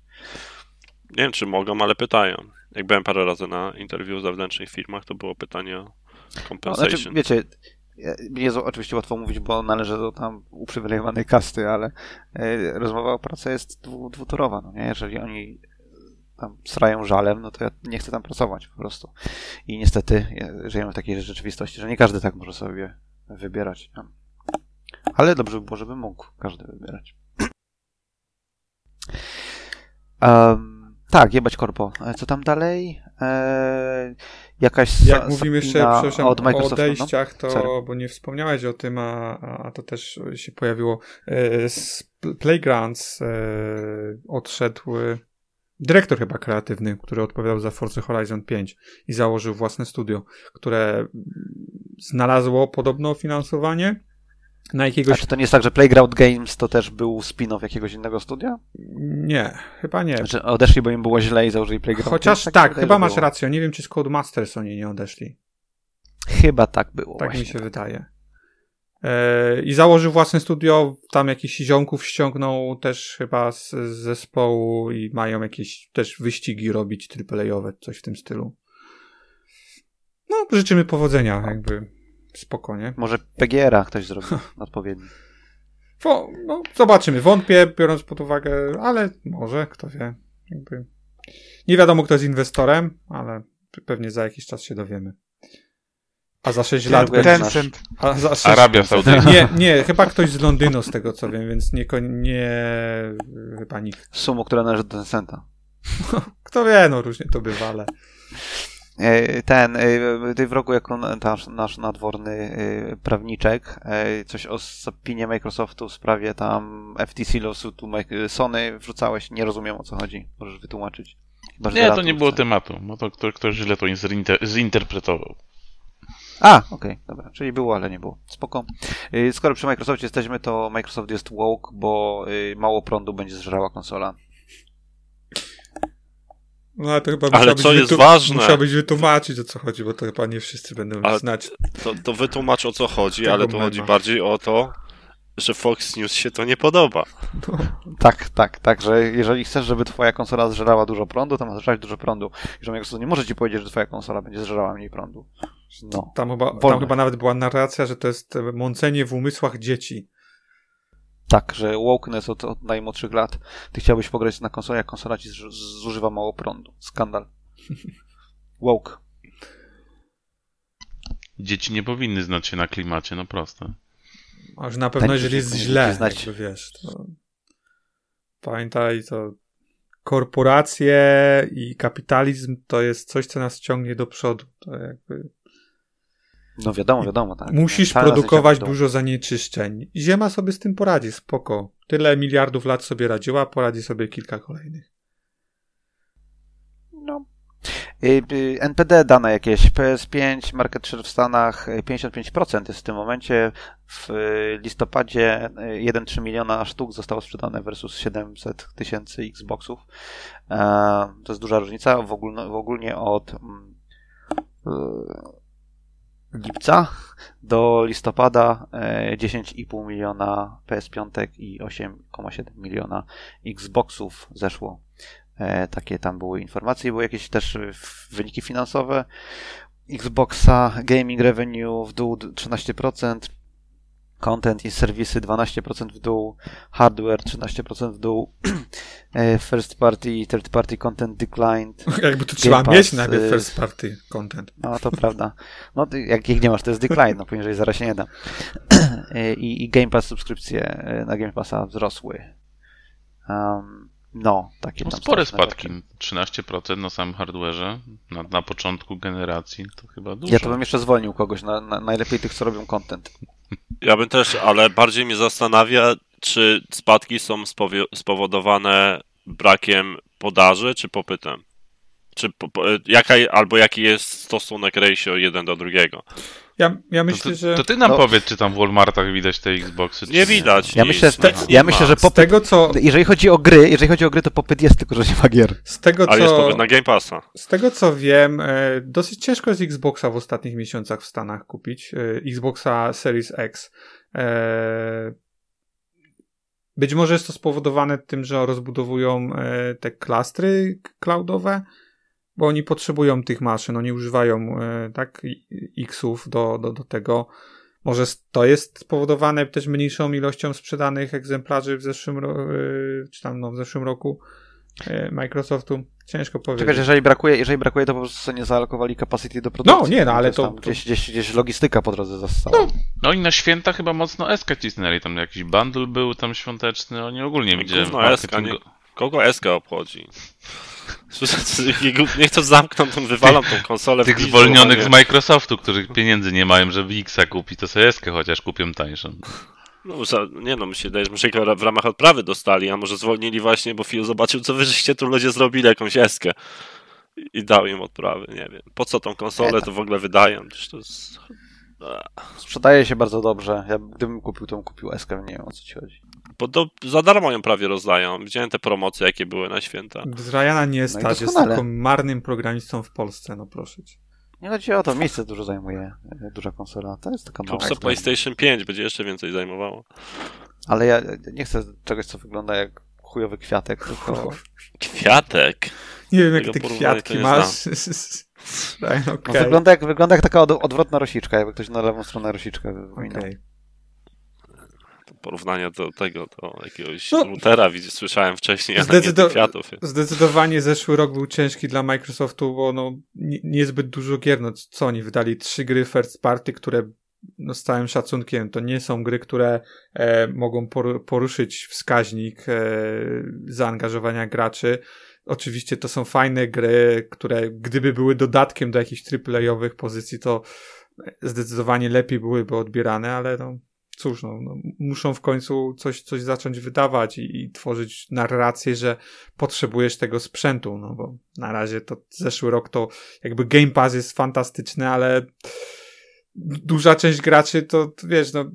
Nie wiem, czy mogą, ale pytają. Jak byłem parę razy na interwiu w zewnętrznych firmach, to było pytanie o No, compensation. znaczy, wiecie, jest oczywiście łatwo mówić, bo należy do tam uprzywilejowanej kasty, ale e, rozmowa o pracy jest dwu, dwutorowa, no nie? Jeżeli oni tam srają żalem, no to ja nie chcę tam pracować po prostu. I niestety e, żyjemy w takiej rzeczywistości, że nie każdy tak może sobie wybierać. No. Ale dobrze by było, żeby mógł każdy wybierać. Um, tak, jebać korpo. E, Co tam dalej? Eee, jakaś Jak mówimy jeszcze od o no? odejściach, to, Sorry. bo nie wspomniałeś o tym, a, a to też się pojawiło. E, Z Playgrounds e, odszedł dyrektor chyba kreatywny, który odpowiadał za Forza Horizon 5 i założył własne studio, które znalazło podobno finansowanie na A jakiegoś... czy to nie jest tak, że Playground Games to też był spin-off jakiegoś innego studia? Nie, chyba nie. Znaczy odeszli, bo im było źle i założyli Playground Chociaż Games? tak, się chyba masz było. rację. Nie wiem, czy z Codemasters oni nie odeszli. Chyba tak było Tak właśnie. mi się wydaje. E, I założył własne studio, tam jakichś ziomków ściągnął też chyba z, z zespołu i mają jakieś też wyścigi robić AAA-owe, coś w tym stylu. No, życzymy powodzenia, jakby spokojnie. Może PGR-a ktoś zrobił odpowiedni. No, zobaczymy. Wątpię, biorąc pod uwagę, ale może, kto wie. Jakby. Nie wiadomo, kto jest inwestorem, ale pewnie za jakiś czas się dowiemy. A za 6 lat będzie... Tencent. A za 6 Arabia Saudyjska. Nie, nie, chyba ktoś z Londynu, z tego co wiem, więc nie, nie chyba nikt. Sumu, która należy do Tencenta. Kto wie, no różnie to bywa, ale E, Ten, e, ty w roku jako nasz, nasz nadworny e, prawniczek, coś o opinie Microsoftu w sprawie tam FTC lawsuitu Sony wrzucałeś, nie rozumiem o co chodzi. Możesz wytłumaczyć. Nie, to nie było tematu. No to ktoś, ktoś źle to zinter- zinterpretował. A, okej, dobra, czyli było, ale nie było. Spoko. Y, Skoro przy Microsoftie jesteśmy, to Microsoft jest woke, bo y, mało prądu będzie zżerała konsola. No ale to chyba Ale musiałbyś co jest wytu- ważne- Musiałbyś wytłumaczyć o co chodzi, bo to chyba nie wszyscy będą Ale- znać. To, to wytłumacz o co chodzi, ale tu mema. chodzi bardziej o to, że Fox News się to nie podoba. Tak, tak, tak, że jeżeli chcesz, żeby twoja konsola zżerała dużo prądu, to ma zżerać dużo prądu. I że Microsoft nie może ci powiedzieć, że twoja konsola będzie zżerała mniej prądu. No. Tam chyba, tam chyba nawet była narracja, że to jest e, mącenie w umysłach dzieci. Tak, że wokeness od, od najmłodszych lat. Ty chciałbyś pograć na konsoli, a konsola ci zużywa mało prądu. Skandal. Woke. Dzieci nie powinny znać się na klimacie, no proste. A już na pewno, Tak, jeżeli jest źle, jakby wiesz, to pamiętaj, to korporacje i kapitalizm to jest coś, co nas ciągnie do przodu. To jakby No wiadomo, wiadomo, tak. Musisz produkować dużo zanieczyszczeń. Ziema sobie z tym poradzi, spoko. Tyle miliardów lat sobie radziła, poradzi sobie kilka kolejnych. Y, y, NPD dane jakieś, PS5, market share w Stanach y, 55% jest w tym momencie. W y, listopadzie y, 1,3 miliona sztuk zostało sprzedane versus 700 tysięcy Xboxów. E, To jest duża różnica. W ogólno, w ogólnie od mm, y, lipca do listopada e, 10,5 miliona PS5 i 8,7 miliona Xboxów zeszło E, takie tam były informacje, były jakieś też e, wyniki finansowe. Xboxa Gaming Revenue w dół d- 13%, Content i serwisy 12% w dół, Hardware 13% w dół, e, First Party i Third Party Content declined. Jakby to trzeba Pass, mieć najpierw first party content. No to prawda. No jak ich nie masz, to jest decline, no poniżej zaraz się nie da. E, I, i Game Pass subskrypcje e, na Game Passa wzrosły. Um, no, takie No, tam spore spadki. rzeczy. 13% na samym hardware'ze, na, na początku generacji, to chyba dużo. Ja to bym jeszcze zwolnił kogoś, na, na, najlepiej tych, co robią content. Ja bym też, ale bardziej mnie zastanawia, czy spadki są spowodowane brakiem podaży, czy popytem. Czy po, po, jaka, albo jaki jest stosunek ratio jeden do drugiego. Ja, ja To, myślę, ty, że to ty nam No. powiedz, czy tam w Walmartach widać te Xboxy. czy Nie widać. Ja nic, myślę, nie ja myślę, że z popyt- tego co, Jeżeli chodzi o gry, jeżeli chodzi o gry, to popyt jest, tylko że nie ma gier. z tego Ale jest co, popyt na Game Passa. z tego co wiem, e, dosyć ciężko jest Xboxa w ostatnich miesiącach w Stanach kupić. E, Xboxa Series X. E, być może jest to spowodowane tym, że rozbudowują e, te klastry cloudowe, bo oni potrzebują tych maszyn, oni używają e, tak Xów do, do, do tego. Może to jest spowodowane też mniejszą ilością sprzedanych egzemplarzy w zeszłym, ro- y, czy tam no, w zeszłym roku y, Microsoftu. Ciężko Czekaj, powiedzieć. jeżeli brakuje, jeżeli brakuje, to po prostu nie zaalokowali capacity do produkcji. No, nie, no, ale to- to- Gdzieś, gdzieś, gdzieś logistyka po drodze zastała. No i na święta chyba mocno SK cisnęli, tam jakiś bundle był tam świąteczny, oni ogólnie No, widziałem gówno SK, nie- Kogo SK obchodzi? Słyszę, niech to zamkną, to wywalam tą konsolę Tych pizdu, zwolnionych z Microsoftu, których pieniędzy nie mają, żeby Xa kupić, to sobie chociaż kupią tańszą. No, za, nie no, mi się wydaje, że może w ramach odprawy dostali, a może zwolnili właśnie, bo Phil zobaczył, co wy żeście tu ludzie zrobili, jakąś eskę. I- dał im odprawy, nie wiem. Po co tą konsolę to w ogóle wydają? Przecież to jest... Sprzedaje się bardzo dobrze. Ja gdybym kupił, to bym kupił SK, nie wiem o co ci chodzi. Bo do, za darmo ją prawie rozdają. Widziałem te promocje, jakie były na święta. Z Ryana nie No stać, jest doskonale. tylko marnym programistą w Polsce, no proszę cię. Nie chodzi o to, miejsce dużo zajmuje e, duża konsola. To jest taka mała. Kup PlayStation 5, będzie jeszcze więcej zajmowało. Ale ja nie chcę czegoś, co wygląda jak chujowy kwiatek, tylko Kwiatek. Nie wiem, jak to kwiatki masz. Ryan, no, okej. wygląda, jak, wygląda jak taka od, odwrotna rosiczka, jakby ktoś na lewą stronę rosiczkę wyminął. Okej. Porównanie do tego, do jakiegoś No. routera, widzisz, słyszałem wcześniej, a nie Zdecydo- do kwiatów. Zdecydowanie zeszły rok był ciężki dla Microsoftu, bo no, nie, niezbyt dużo gier. No, co oni wydali? Trzy gry first party, które no, z całym szacunkiem to nie są gry, które e, mogą poru- poruszyć wskaźnik e, zaangażowania graczy. Oczywiście to są fajne gry, które gdyby były dodatkiem do jakichś AAA-owych pozycji, to zdecydowanie lepiej byłyby odbierane, ale no, cóż, no, no, muszą w końcu coś, coś zacząć wydawać i, i tworzyć narrację, że potrzebujesz tego sprzętu, no bo na razie to zeszły rok to jakby Game Pass jest fantastyczny, ale duża część graczy to, wiesz, no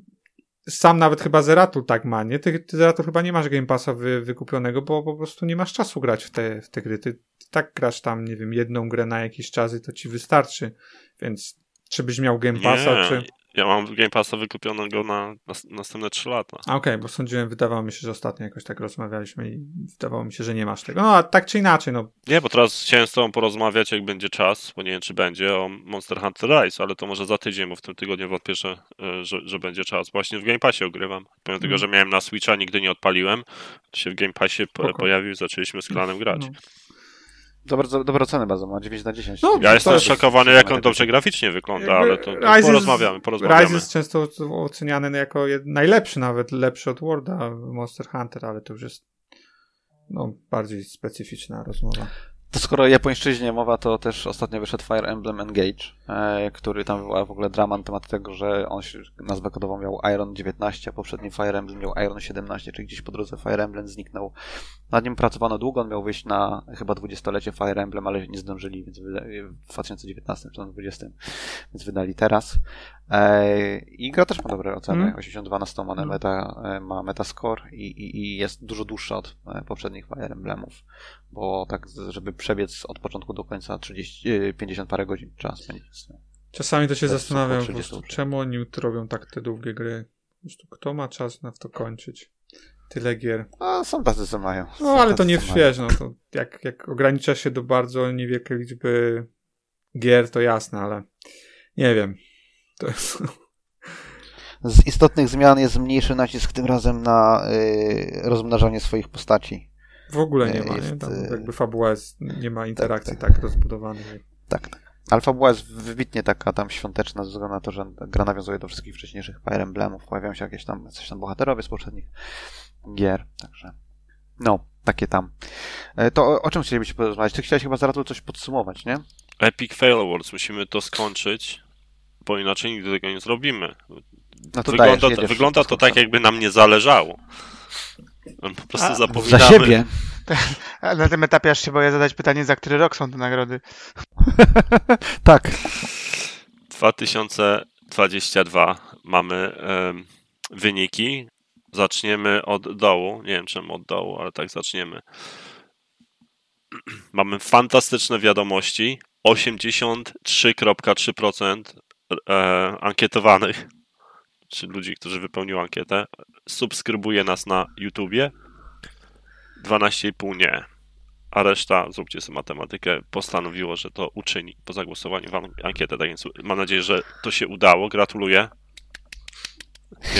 sam nawet chyba Zeratul tak ma, nie? Ty, ty Zeratul chyba nie masz Game Passa wy, wykupionego, bo po prostu nie masz czasu grać w te, w te gry. Ty, ty tak grasz tam, nie wiem, jedną grę na jakiś czas i to ci wystarczy, więc czy byś miał Game Passa, Nie, czy... ja mam Game Passa wykupionego na, na następne 3 lata. Okej, bo sądziłem, wydawało mi się, że ostatnio jakoś tak rozmawialiśmy i wydawało mi się, że nie masz tego. No a tak czy inaczej, no Nie, bo teraz chciałem z tobą porozmawiać, jak będzie czas, bo nie wiem, czy będzie, o Monster Hunter Rise, ale to może za tydzień, bo w tym tygodniu wątpię, że, e, że, że będzie czas. Właśnie w Game Passie ogrywam. Pomimo tego, Mm. że miałem na Switcha, nigdy nie odpaliłem, to się w Game Passie po, pojawił, zaczęliśmy z klanem grać. no. Dobre, dobre oceny bardzo ma, 9 na 10. No, Ja jestem jest- szokowany, jak on dobrze graficznie wygląda, ale to, to Rise porozmawiamy, porozmawiamy. Rise jest często oceniany jako najlepszy, nawet lepszy od Worda Monster Hunter, ale to już jest no, bardziej specyficzna rozmowa. To skoro o japońszczyźnie mowa, to też ostatnio wyszedł Fire Emblem Engage, e, który tam wywołał w ogóle dramat na temat tego, że on nazwę kodową miał Iron 19, a poprzedni Fire Emblem miał Iron 17, czyli gdzieś po drodze Fire Emblem zniknął. Nad nim pracowano długo, on miał wyjść na chyba 20-lecie Fire Emblem, ale nie zdążyli, więc w 2019 czy tam 2020, więc wydali teraz. E, I gra też ma dobre oceny, Mm. 82 na 100 ma, Mm. meta, e, ma metascore i, i, i jest dużo dłuższa od e, poprzednich Fire Emblemów bo tak, żeby przebiec od początku do końca 30, e, 50 parę godzin trzeba spędzić. Czasami to się To zastanawiam po prostu, 30 czemu oni robią tak te długie gry. Kto ma czas na to kończyć? Tyle gier. A są tacy, co mają. No Są ale tacy, to nie wiesz, no to jak, jak ogranicza się do bardzo niewielkiej liczby gier, to jasne, ale nie wiem. To jest... Z istotnych zmian jest mniejszy nacisk tym razem na y, rozmnażanie swoich postaci. W ogóle nie Jest, ma, nie? Tam y, jakby fabuła jest, nie ma interakcji tak, rozbudowanej. Tak, tak. Alfa była jest wybitnie taka tam świąteczna, ze względu na to, że gra nawiązuje do wszystkich wcześniejszych Fire Emblemów. Pojawiają się jakieś tam, coś tam bohaterowie z poprzednich gier, także no, takie tam. E, To o, czym chcielibyście porozmawiać? Ty chciałeś chyba zaraz coś podsumować, nie? Epic Fail Awards, musimy to skończyć, bo inaczej nigdy tego nie zrobimy. No to wygląda dajesz, to, wygląda to tak, jakby nam nie zależało. Po prostu A, zapominamy. Za siebie. Na tym etapie aż się boję zadać pytanie, za który rok są te nagrody. tak. 2022 mamy em, wyniki. Zaczniemy od dołu. Nie wiem czemu od dołu, ale tak zaczniemy. Mamy fantastyczne wiadomości. 83,3% e, ankietowanych, czy ludzi, którzy wypełniły ankietę, subskrybuje nas na YouTubie. 12,5 nie. A reszta, zróbcie sobie matematykę, postanowiło, że to uczyni po zagłosowaniu w an- ankietę. Tak więc mam nadzieję, że to się udało. Gratuluję.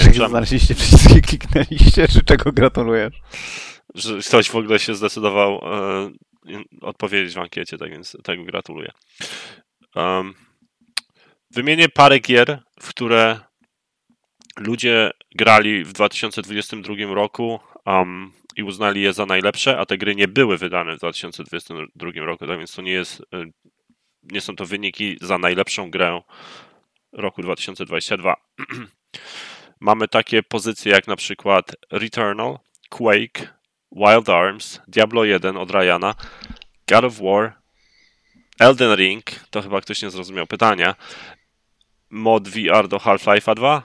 Nie, Że znaleźliście wszystkie, kliknęliście, czy czego gratulujesz? że ktoś w ogóle się zdecydował e, odpowiedzieć w ankiecie, tak więc tego gratuluję. Um, wymienię parę gier, w które ludzie grali w 2022 roku um, i uznali je za najlepsze, a te gry nie były wydane w 2022 roku, tak więc to nie jest, e, nie są to wyniki za najlepszą grę roku 2022. Mamy takie pozycje jak na przykład Returnal, Quake, Wild Arms, Diablo 1 od Ryana, God of War, Elden Ring, to chyba ktoś nie zrozumiał pytania, mod VR do Half-Life'a 2,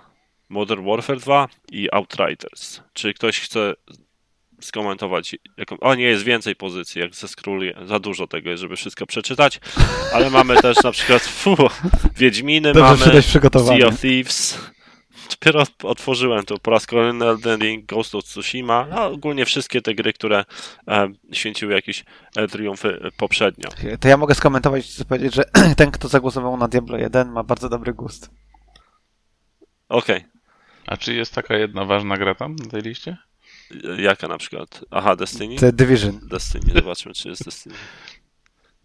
Modern Warfare 2 i Outriders. Czy ktoś chce skomentować? Jaką... O, nie, jest więcej pozycji, jak ze skróluję. Za dużo tego jest, żeby wszystko przeczytać, ale mamy też na przykład fu, Wiedźminy, Dobrze, mamy. Sea of Thieves. Dopiero otworzyłem to po raz kolejny Elden Ring, Ghost of Tsushima, no ogólnie wszystkie te gry, które e, święciły jakieś e, triumfy e, poprzednio. To ja mogę skomentować i powiedzieć, że ten, kto zagłosował na Diablo 1 ma bardzo dobry gust. Okej, A czy jest taka jedna ważna gra tam na tej liście? Jaka na przykład? Aha, Destiny? The Division. Destiny, zobaczmy czy jest Destiny.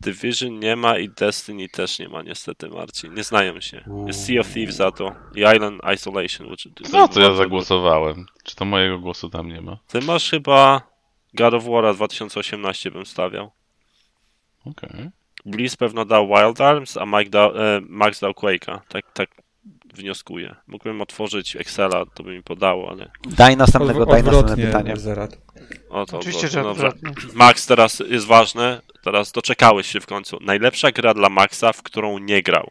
Division nie ma i Destiny też nie ma niestety, Marcin. Nie znają się. Jest Sea of Thieves za to i Island Isolation. which- No to ja zagłosowałem. Czy to mojego głosu tam nie ma? Ty masz chyba God of War 2018 bym stawiał. Okej. Bliss pewno dał Wild Arms, a Mike dał, e, Max dał Quake'a. Tak, tak wnioskuję. Mógłbym otworzyć Excela, to by mi podało, ale... Daj następnego, daj następne Odwrotnie, pytanie. Zerat. O, to Oczywiście, że dobrze. Max teraz jest ważne. Teraz doczekałeś się w końcu. Najlepsza gra dla Maxa, w którą nie grał.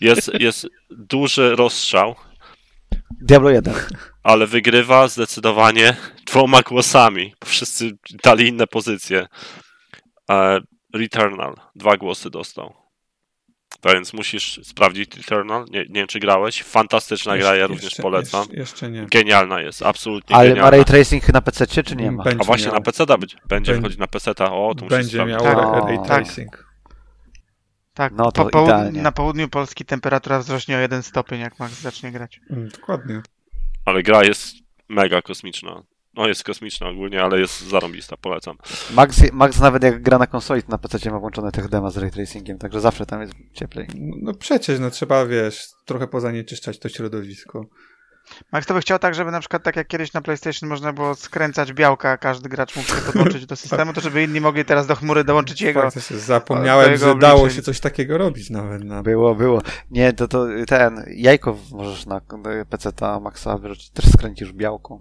Jest, jest duży rozstrzał, Diablo 1. ale wygrywa zdecydowanie dwoma głosami. Wszyscy dali inne pozycje. E, Returnal. Dwa głosy dostał. Tak więc musisz sprawdzić Returnal. Nie, nie wiem, czy grałeś. Fantastyczna gra, ja również jeszcze, polecam. Jeszcze, jeszcze nie. Genialna jest, absolutnie Ale ma genialna. ray tracing na PC, czy nie ma? Będzie A właśnie miał, na PC da być. Będzie Będzie- wchodzić na PC, o, to musisz Będzie miał Tak. ray, ray tak. tracing. Tak, No to po na południu Polski temperatura wzrośnie o jeden stopień, jak Max zacznie grać. Mm, Dokładnie. Ale gra jest mega kosmiczna. No jest kosmiczna ogólnie, ale jest zarąbista, polecam. Max, Max nawet jak gra na konsoli, to na PC ma włączone tech dema z ray tracingiem, także zawsze tam jest cieplej. No, no przecież, no trzeba, wiesz, trochę pozanieczyszczać to środowisko. Max to by chciał tak, żeby na przykład tak jak kiedyś na PlayStation można było skręcać białka, a każdy gracz mógł się podłączyć do systemu, to żeby inni mogli teraz do chmury dołączyć jego. Zapomniałem, jego że dało obliczeń. się coś takiego robić nawet na Było, było. Nie, to, to ten, jajko możesz na PC ta Maxa wyrzucić, też skręcisz białką.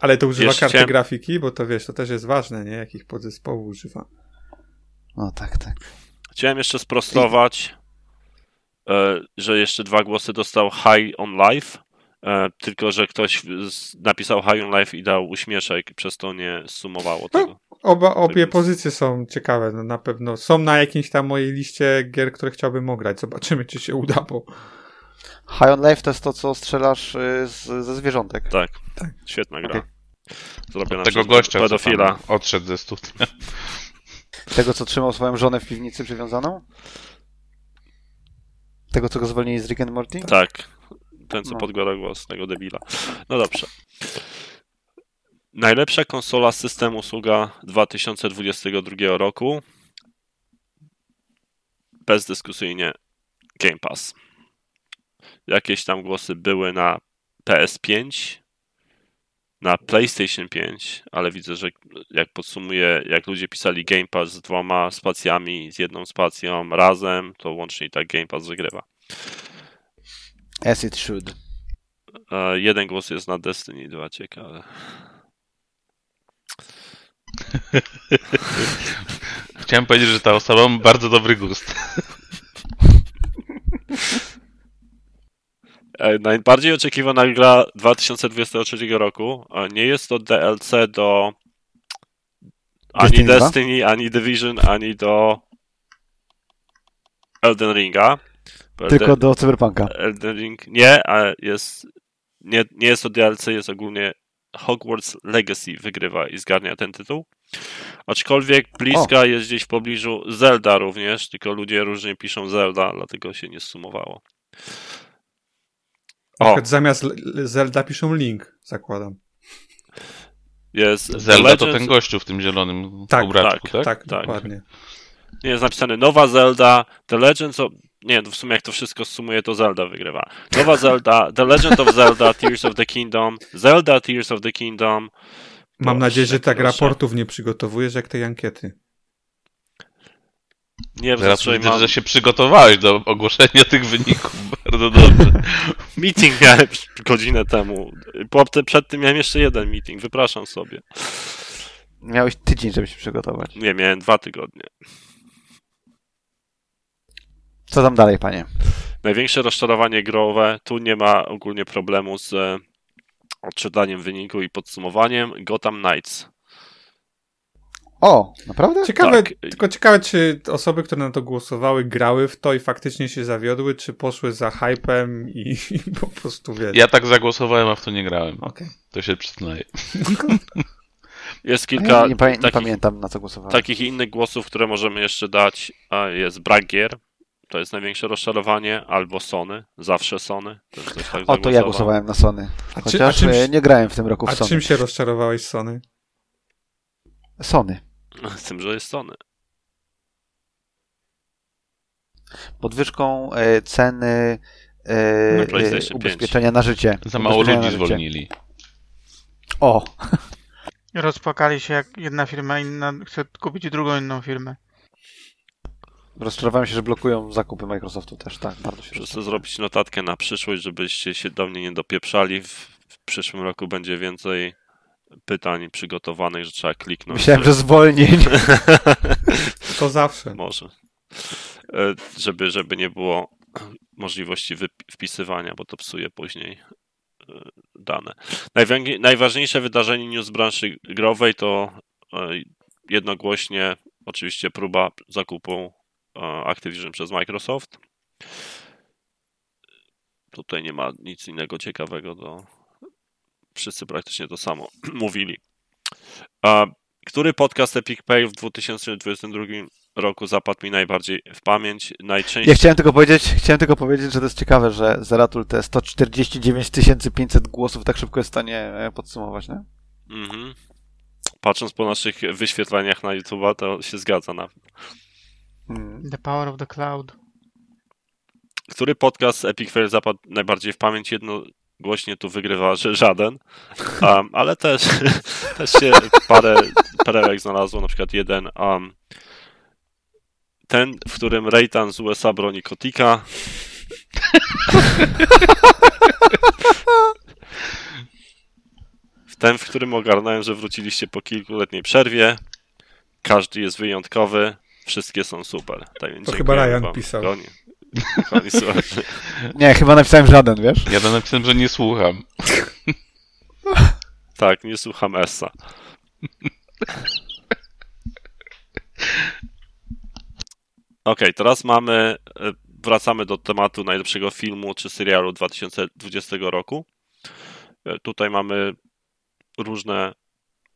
Ale to używa Jeszcze karty grafiki, bo to wiesz, to też jest ważne, nie? Jakich podzespołów używa. No tak, tak. Chciałem jeszcze sprostować, e, że jeszcze dwa głosy dostał High on Life, e, tylko że ktoś napisał High on Life i dał uśmieszek, przez to nie sumowało tego. Oba, obie więc- pozycje są ciekawe, no na pewno. Są na jakiejś tam mojej liście gier, które chciałbym ograć. Zobaczymy, czy się uda, bo High on Life to jest to, co strzelasz y, z, ze zwierzątek. Tak, Tak. świetna gra. Okej. Zrobiona Tego gościa, pedofila. odszedł ze studia. Tego, co trzymał swoją żonę w piwnicy przywiązaną? Tego, co go zwolnili z Rick and Morty? Tak, ten co No. podgłada głos tego debila. No dobrze. Najlepsza konsola system usługa 2022 roku. Bezdyskusyjnie Game Pass. Jakieś tam głosy były na PS5, na PlayStation 5, ale widzę, że jak podsumuję, jak ludzie pisali Game Pass z dwoma spacjami, z jedną spacją razem, to łącznie i tak Game Pass wygrywa. As it should. E, jeden głos jest na Destiny 2, ciekawe. Chciałem powiedzieć, że ta osoba ma bardzo dobry gust. E, Najbardziej oczekiwana gra 2023 roku e, nie jest to DLC do ani Destiny 2? Destiny, ani Division, ani do Elden Ringa. Tylko Elden, do Cyberpunka. Elden Ring nie, a jest nie, nie jest to DLC, jest ogólnie Hogwarts Legacy wygrywa i zgarnia ten tytuł. Aczkolwiek bliska jest gdzieś w pobliżu Zelda również, tylko ludzie różnie piszą Zelda, dlatego się nie sumowało. O, zamiast Zelda piszą Link, zakładam. jest Zelda to ten gościu w tym zielonym Tak, ubraczku, tak? Tak, Tak. dokładnie. Nie, jest napisane nowa Zelda, The Legends of... Nie, to w sumie jak to wszystko sumuje, to Zelda wygrywa. Nowa Zelda, The Legend of Zelda, Tears of the Kingdom, Zelda, Tears of the Kingdom. Mam Boże, nadzieję, że tak proszę. raportów nie przygotowujesz jak tej ankiety. Nie wiem, Teraz widzę, mam... że się przygotowałeś do ogłoszenia tych wyników. Bardzo dobrze. Meeting miałem godzinę temu. Po- Przed tym miałem jeszcze jeden meeting, wypraszam sobie. Miałeś tydzień, żeby się przygotować. Nie, miałem dwa tygodnie. Co tam dalej, panie? Największe rozczarowanie growe, tu nie ma ogólnie problemu z odczytaniem wyniku i podsumowaniem. Gotham Knights. O, naprawdę? Ciekawe, Tak. tylko ciekawe, czy osoby, które na to głosowały, grały w to i faktycznie się zawiodły, czy poszły za hypem i, i po prostu wiesz. Ja tak zagłosowałem, a w to nie grałem. Okej. To się przyznaję. Jest Ja kilka nie, pamię- nie takich, pamiętam, na co głosowałem. takich innych głosów, które możemy jeszcze dać. A Jest brak gier. To jest największe rozczarowanie. Albo Sony. Zawsze Sony. Też tak O, to ja głosowałem na Sony. A, czy, Chociaż a, czymś, e, nie grałem w tym roku w a Sony. czym się rozczarowałeś Sony? Sony. Z tym, że jest Sony. Podwyżką e, ceny e, Na e, ubezpieczenia na życie. Za mało ludzi zwolnili. O, Rozpłakali się, jak jedna firma inna chce kupić drugą inną firmę. rozczarowałem się, że blokują zakupy Microsoftu też, tak, bardzo się sobie zrobić notatkę na przyszłość, żebyście się do mnie nie dopieprzali. W, w przyszłym roku będzie więcej pytań przygotowanych, że trzeba kliknąć. Myślałem, że zwolnień. To zawsze. Może. E, Żeby, żeby nie było możliwości wpisywania, bo to psuje później e, dane. Najważniejsze wydarzenie news branży growej to e, jednogłośnie oczywiście próba zakupu Activision przez Microsoft. Tutaj nie ma nic innego ciekawego, do... wszyscy praktycznie to samo mówili. A który podcast Epic Pay w 2022 roku zapadł mi najbardziej w pamięć? Najczęściej Ja chciałem tylko powiedzieć, chciałem tylko powiedzieć, że to jest ciekawe, że Zeratul te 149 500 głosów tak szybko jest w stanie e, podsumować, nie? Mhm. Patrząc po naszych wyświetleniach na YouTube, to się zgadza na. Mm. The Power of the Cloud. Który podcast Epic Fail zapadł najbardziej w pamięć? Jednogłośnie tu wygrywa żaden, um, ale też, też się parę perełek znalazło, na przykład jeden um, ten, w którym Rejtan z USA broni Kotika. Ten, w którym ogarnąłem, że wróciliście po kilkuletniej przerwie. Każdy jest wyjątkowy. Wszystkie są super. Tak To chyba Ryan wam, pisał. Kochani słuchacze. Nie, chyba napisałem żaden, wiesz? Ja to napisałem, że nie słucham. Tak, nie słucham Essa. Okej, teraz mamy. e, Wracamy do tematu najlepszego filmu czy serialu 2020 roku. E, Tutaj mamy różne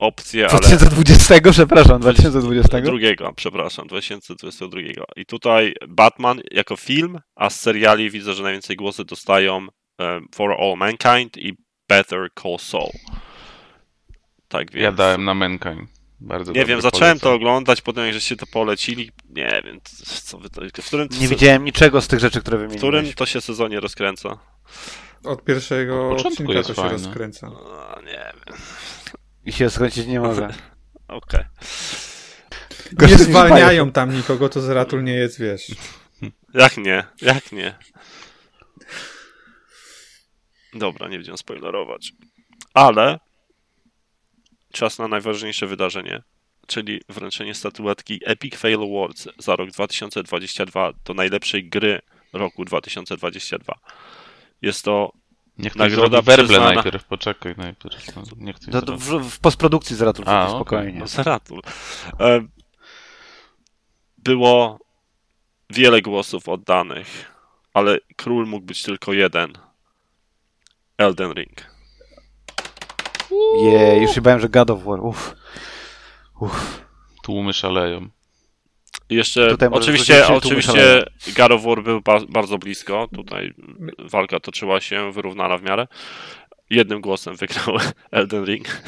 opcje, ale. 2020, przepraszam, 2020. Drugiego, przepraszam, 2022. I tutaj Batman jako film, a z seriali widzę, że najwięcej głosy dostają e, For All Mankind i Better Call Saul. Tak więc. Ja dałem na Mankind. Bardzo Nie wiem, zacząłem to polecam. oglądać, potem jak żeście to polecili, nie wiem, co wy to, w którym, Nie widziałem niczego z tych rzeczy, które w wymieniłeś. którym to się sezonie rozkręca? Od pierwszego Od początku odcinka to się fajne. rozkręca. A, nie wiem, I się skręcić nie może. okej. Gorzej Nie zwalniają tam nikogo, to Zeratul nie jest, wiesz. Jak nie, jak nie? Dobra, nie będziemy spoilerować. Ale czas na najważniejsze wydarzenie, czyli wręczenie statuetki Epic Fail Awards za rok 2022 do najlepszej gry roku 2022. Jest to Niech Nagroda zrobi werble przyznana. najpierw, poczekaj najpierw. No, Niech ktoś Do, zrobi. w, w postprodukcji Zeratul A, okej. spokojnie. No, Zeratul. E, Było wiele głosów oddanych, ale król mógł być tylko jeden. Elden Ring. Jej, już się bałem, że God of War. Uff. Uff. Tłumy szaleją. Jeszcze Tutaj oczywiście, oczywiście. God of War był ba bardzo blisko. Tutaj walka toczyła się wyrównana w miarę. Jednym głosem wygrał Elden Ring.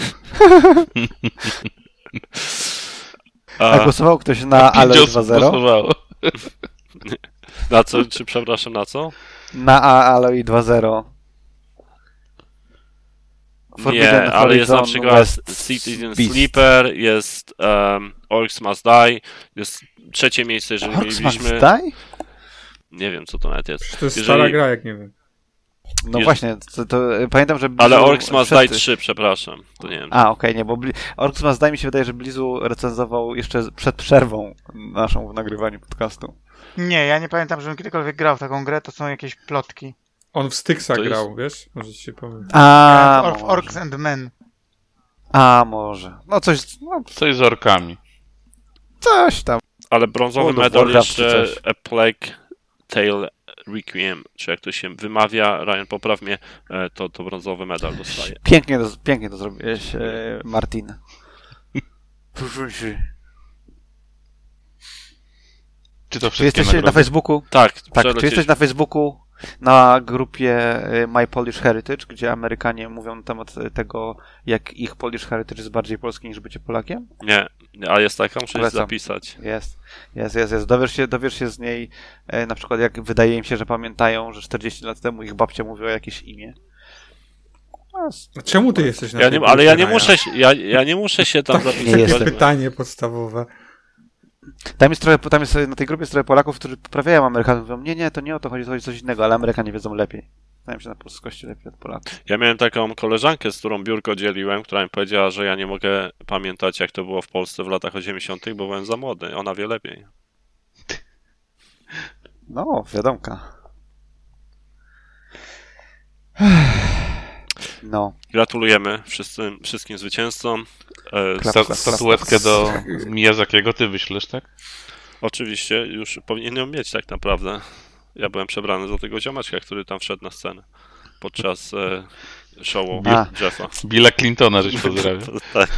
A głosował ktoś na Pięciu 2.0? głosowało. na co, czy przepraszam, na co? Na A- Aloy 2.0. Forbidden Nie, ale jest na przykład West Citizen Beast. Sleeper, jest um, Orcs Must Die, jest trzecie miejsce, jeżeli Orcs Must mieliśmy... Die? Nie wiem, co to nawet jest. To jest Jeżeli- stara gra, jak nie wiem. No Jest- właśnie, to, to, pamiętam, że Ale Blizu Orcs Must przed- Die 3, przepraszam. To nie wiem. A, okej, nie, bo Bli... Orcs Must Die mi się wydaje, że Blizu recenzował jeszcze przed przerwą naszą w nagrywaniu podcastu. Nie, ja nie pamiętam, żebym kiedykolwiek grał w taką grę, to są jakieś plotki. On w Styxa jest- grał, wiesz? Może ci się powiem. A, Or- może. Orcs and Men. A, może. No coś, no, Coś z orkami. Coś tam. Ale brązowy World medal czy jeszcze. A Plague Tale Requiem, czy jak to się wymawia, Ryan popraw mnie, e, to, to brązowy medal dostaje. Pięknie to, pięknie to zrobiłeś, e, Martin. Czy to Czy wszystkie jesteś na? Facebooku? Tak, Tak, czy jesteś na Facebooku na grupie y, My Polish Heritage, gdzie Amerykanie mówią na temat tego, jak ich Polish Heritage jest bardziej polski niż bycie Polakiem? Nie, a jest taka, muszę się Polecam. zapisać. Jest, jest, jest, jest. Dowiesz się, dowiesz się z niej, e, na przykład jak wydaje im się, że pamiętają, że 40 lat temu ich babcia mówiła jakieś imię. Jest- A Czemu ty jesteś na Ja tej nie, ale ja nie muszę, się- ja, ja nie muszę się tam zapisać. nie jestem. Pytanie podstawowe. Tam jest trochę, tam jest, na tej grupie jest trochę Polaków, którzy poprawiają Amerykanów, mówią, nie, nie, to nie o to chodzi, to chodzi o coś innego, ale Amerykanie wiedzą lepiej. Znają się na polskości lepiej od Polaków. Ja miałem taką koleżankę, z którą biurko dzieliłem, która mi powiedziała, że ja nie mogę pamiętać, jak to było w Polsce w latach 80., bo byłem za młody. Ona wie lepiej. No, wiadomka. No, Gratulujemy wszyscy, wszystkim zwycięzcom. E, Klap, Sta- klap, statuetkę do Miyazakiego ty wyślesz, tak? Oczywiście, już powinien ją mieć tak naprawdę. Ja byłem przebrany za tego ziomeczka, który tam wszedł na scenę podczas e, showu. Jeffa. Billa Clintona, żeś pozdrawiał. tak.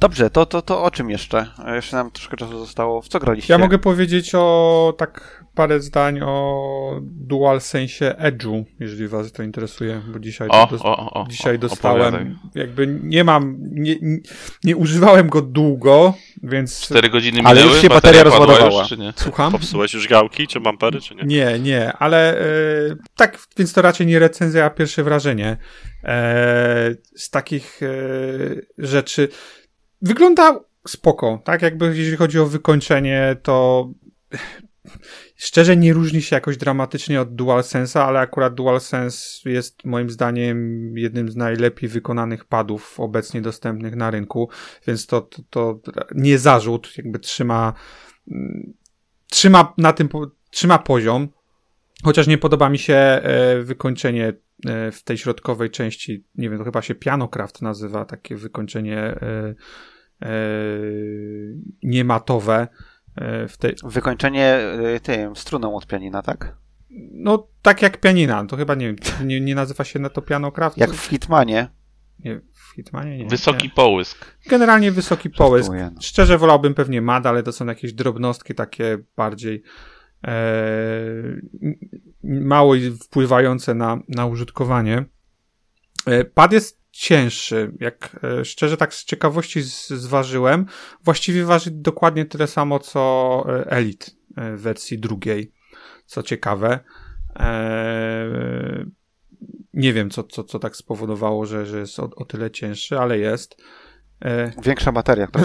Dobrze, to, to, to o czym jeszcze? E, Jeszcze nam troszkę czasu zostało. W co graliście? Ja mogę powiedzieć o tak parę zdań o DualSense Edge'u, jeżeli was to interesuje, bo dzisiaj, O, dos- o, o, dzisiaj o, dostałem, opowiadaj. jakby nie mam, nie, nie, nie używałem go długo, więc Cztery godziny Ale minęły? już się bateria rozładowała. Już, czy nie? słucham? Popsułeś już gałki, czy bampery, czy nie? Nie, nie, ale e, tak, więc to raczej nie recenzja, a pierwsze wrażenie e, z takich e, rzeczy. Wygląda spoko, tak? Jakby jeżeli chodzi o wykończenie, to szczerze nie różni się jakoś dramatycznie od DualSense'a, ale akurat DualSense jest moim zdaniem jednym z najlepiej wykonanych padów obecnie dostępnych na rynku, więc to, to, to nie zarzut, jakby trzyma mm, trzyma na tym trzyma poziom, chociaż nie podoba mi się e, wykończenie e, w tej środkowej części, nie wiem, to chyba się Pianocraft nazywa, takie wykończenie e, niematowe w tej, Wykończenie y, tym, struną od pianina, tak? no tak jak pianina, to chyba nie wiem, nie, nie nazywa się na to Pianocraft? Jak w Hitmanie. Nie, w Hitmanie nie. Wysoki nie. połysk. Generalnie wysoki połysk. Żartuję, no. Szczerze wolałbym pewnie MAD, ale to są jakieś drobnostki takie bardziej e, mało wpływające na, na użytkowanie. E, pad jest cięższy. Jak e, szczerze tak z ciekawości z, zważyłem, właściwie waży dokładnie tyle samo co e, Elite e, w wersji drugiej. Co ciekawe. Nie wiem, co, co, co tak spowodowało, że, że jest o, o tyle cięższy, ale jest. E, Większa bateria, to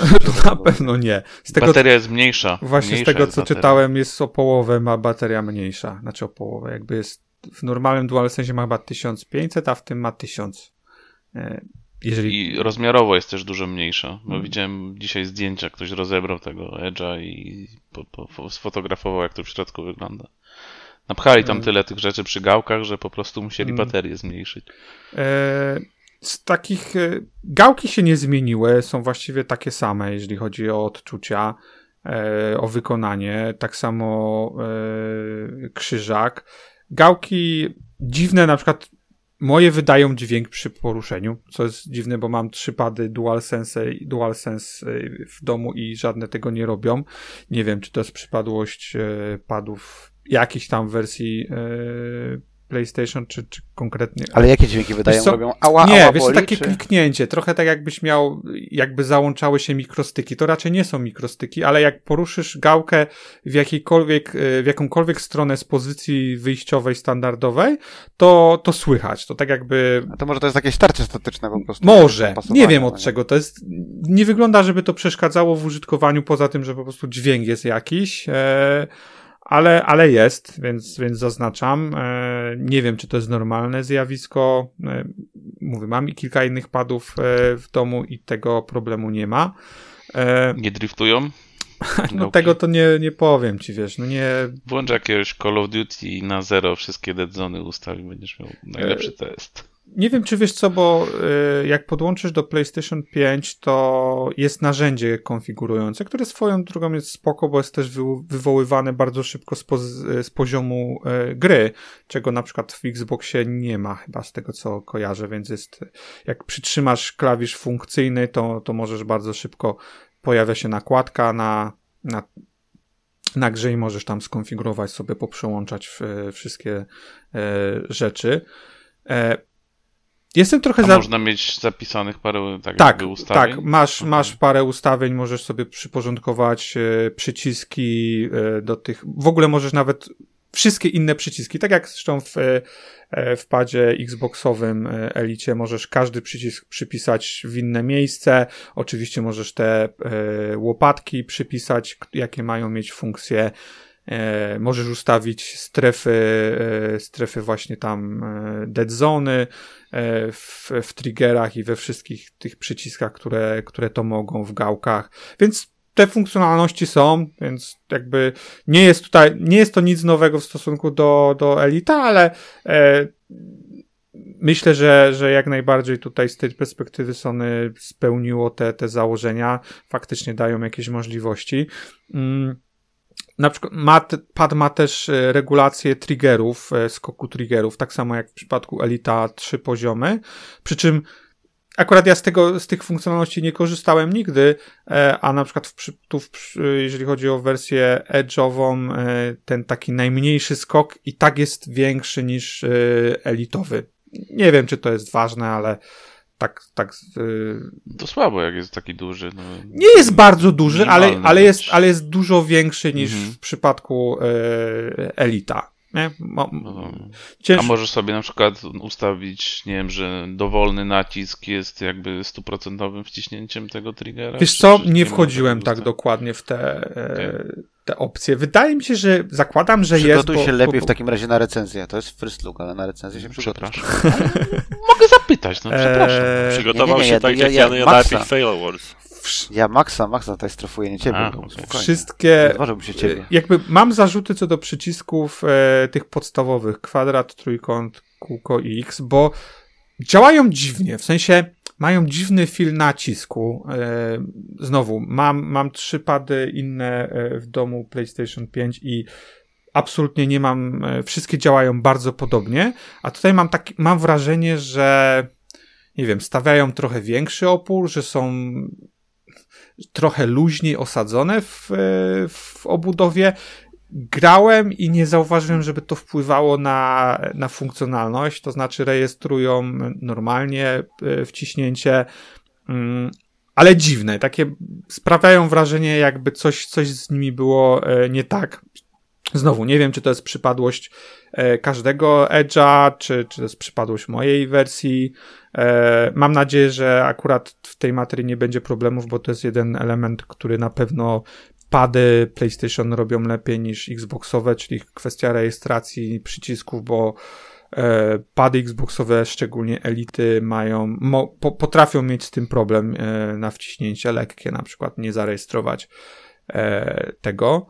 na pewno nie. Z tego, Bateria jest mniejsza. właśnie z Mniejsza tego, jest co bateria. czytałem, jest o połowę ma bateria mniejsza. Znaczy o połowę. Jakby jest w normalnym DualSense ma chyba 1500, a w tym ma 1000. E, Jeżeli... I rozmiarowo jest też dużo mniejsza. Bo Mm. widziałem dzisiaj zdjęcia, ktoś rozebrał tego Edge'a i po, po, sfotografował, jak to w środku wygląda. Napchali tam Mm. tyle tych rzeczy przy gałkach, że po prostu musieli Mm. baterię zmniejszyć. E, z takich e, gałki się nie zmieniły, są właściwie takie same, jeżeli chodzi o odczucia, e, o wykonanie. Tak samo e, krzyżak. Gałki dziwne, na przykład moje wydają dźwięk przy poruszeniu, co jest dziwne, bo mam trzy pady DualSense, DualSense y, w domu i żadne tego nie robią. Nie wiem, czy to jest przypadłość y, padów jakiejś tam wersji y, PlayStation, czy, czy konkretnie. Ale jakie dźwięki wydają? co? Robią ała, Nie, ała wiesz, boli, takie czy... kliknięcie, trochę tak jakbyś miał, jakby załączały się mikrostyki. To raczej nie są mikrostyki, ale jak poruszysz gałkę w jakiejkolwiek, e, w jakąkolwiek stronę z pozycji wyjściowej standardowej, to, to słychać. To tak jakby A to może to jest jakieś starcie statyczne po prostu. może. Nie wiem no od czego. To jest. Nie wygląda, żeby to przeszkadzało w użytkowaniu, poza tym, że po prostu dźwięk jest jakiś. E, ale, ale jest, więc, więc zaznaczam. E, nie wiem, czy to jest normalne zjawisko. E, mówię, mam i kilka innych padów e, w domu i tego problemu nie ma. Nie driftują? no Gałki? tego to nie, nie powiem ci, wiesz, no nie, Włącz jakiegoś Call of Duty i na zero wszystkie dead zony ustawi, będziesz miał najlepszy test. Nie wiem, czy wiesz co, bo y, jak podłączysz do PlayStation 5, to jest narzędzie konfigurujące, które swoją drogą jest spoko, bo jest też wy, wywoływane bardzo szybko z, poz, z poziomu y, gry, czego na przykład w Xboxie nie ma chyba z tego, co kojarzę, więc jest, jak przytrzymasz klawisz funkcyjny, to, to możesz bardzo szybko, pojawia się nakładka na, na na grze i możesz tam skonfigurować sobie, poprzełączać w, wszystkie e, rzeczy. E, Jestem trochę za... można mieć zapisanych parę tak, Tak, ustawień? tak, masz, Okej. masz parę ustawień, możesz sobie przyporządkować e, przyciski e, do tych, w ogóle możesz nawet wszystkie inne przyciski, tak jak zresztą w, e, w padzie Xboxowym e, Elicie możesz każdy przycisk przypisać w inne miejsce, oczywiście możesz te e, łopatki przypisać, jakie mają mieć funkcje, E, możesz ustawić strefy, e, strefy właśnie tam e, dead zony e, w, w triggerach i we wszystkich tych przyciskach, które, które to mogą w gałkach. Więc te funkcjonalności są, więc jakby nie jest tutaj, nie jest to nic nowego w stosunku do, do Elita, ale myślę, że, że jak najbardziej tutaj z tej perspektywy Sony spełniło te, te założenia, faktycznie dają jakieś możliwości. Mm na przykład pad ma też e, regulację triggerów, e, skoku triggerów, tak samo jak w przypadku Elita trzy poziomy. Przy czym akurat ja z tego, z tych funkcjonalności nie korzystałem nigdy, e, a na przykład w, tu, w, jeżeli chodzi o wersję edge'ową, ten taki najmniejszy skok i tak jest większy niż elitowy. Nie wiem, czy to jest ważne, ale tak, tak, e, To słabo, jak jest taki duży. No. nie jest bardzo duży, ale, ale, jest, ale jest dużo większy niż Mhm. w przypadku e, Elita. Nie? Mo, No, A cięż... możesz sobie na przykład ustawić, nie wiem, że dowolny nacisk jest jakby stuprocentowym wciśnięciem tego triggera? Wiesz Czy- co, czy nie ma wchodziłem tak dokładnie w te, e, Okej. te opcje. Wydaje mi się, że zakładam, że jest. Przygotuj bo- się bo- lepiej bo- w takim razie na recenzję. To jest first look, ale na recenzję się przygotuj. Przepraszam. Mogę zapytać, no przepraszam. Eee, Przygotował nie, nie, się ja- tak ja- jak ja- ja, na Epic Fail Awards. Ja Maxa, Maxa tutaj strofuję, nie ciebie. A, no, spokojnie. Wszystkie. Się ciebie. Jakby mam zarzuty co do przycisków e, tych podstawowych: kwadrat, trójkąt, kółko i X, bo działają dziwnie. W sensie mają dziwny fil nacisku. E, znowu, mam, mam trzy pady inne e, w domu PlayStation 5 i absolutnie nie mam. e, Wszystkie działają bardzo podobnie, a tutaj mam, taki, mam wrażenie, że nie wiem, stawiają trochę większy opór, że są trochę luźniej osadzone w, e, w obudowie. Grałem i nie zauważyłem, żeby to wpływało na, na funkcjonalność, to znaczy rejestrują normalnie e, wciśnięcie, mm, ale dziwne, takie sprawiają wrażenie, jakby coś, coś z nimi było nie tak. Znowu, nie wiem, czy to jest przypadłość e, każdego Edge'a, czy, czy to jest przypadłość mojej wersji. E, mam nadzieję, że akurat w tej materii nie będzie problemów, bo to jest jeden element, który na pewno pady PlayStation robią lepiej niż Xboxowe, czyli kwestia rejestracji przycisków, bo e, pady Xboxowe, szczególnie elity, mają, mo, po, potrafią mieć z tym problem e, na wciśnięcie lekkie, na przykład nie zarejestrować e, tego.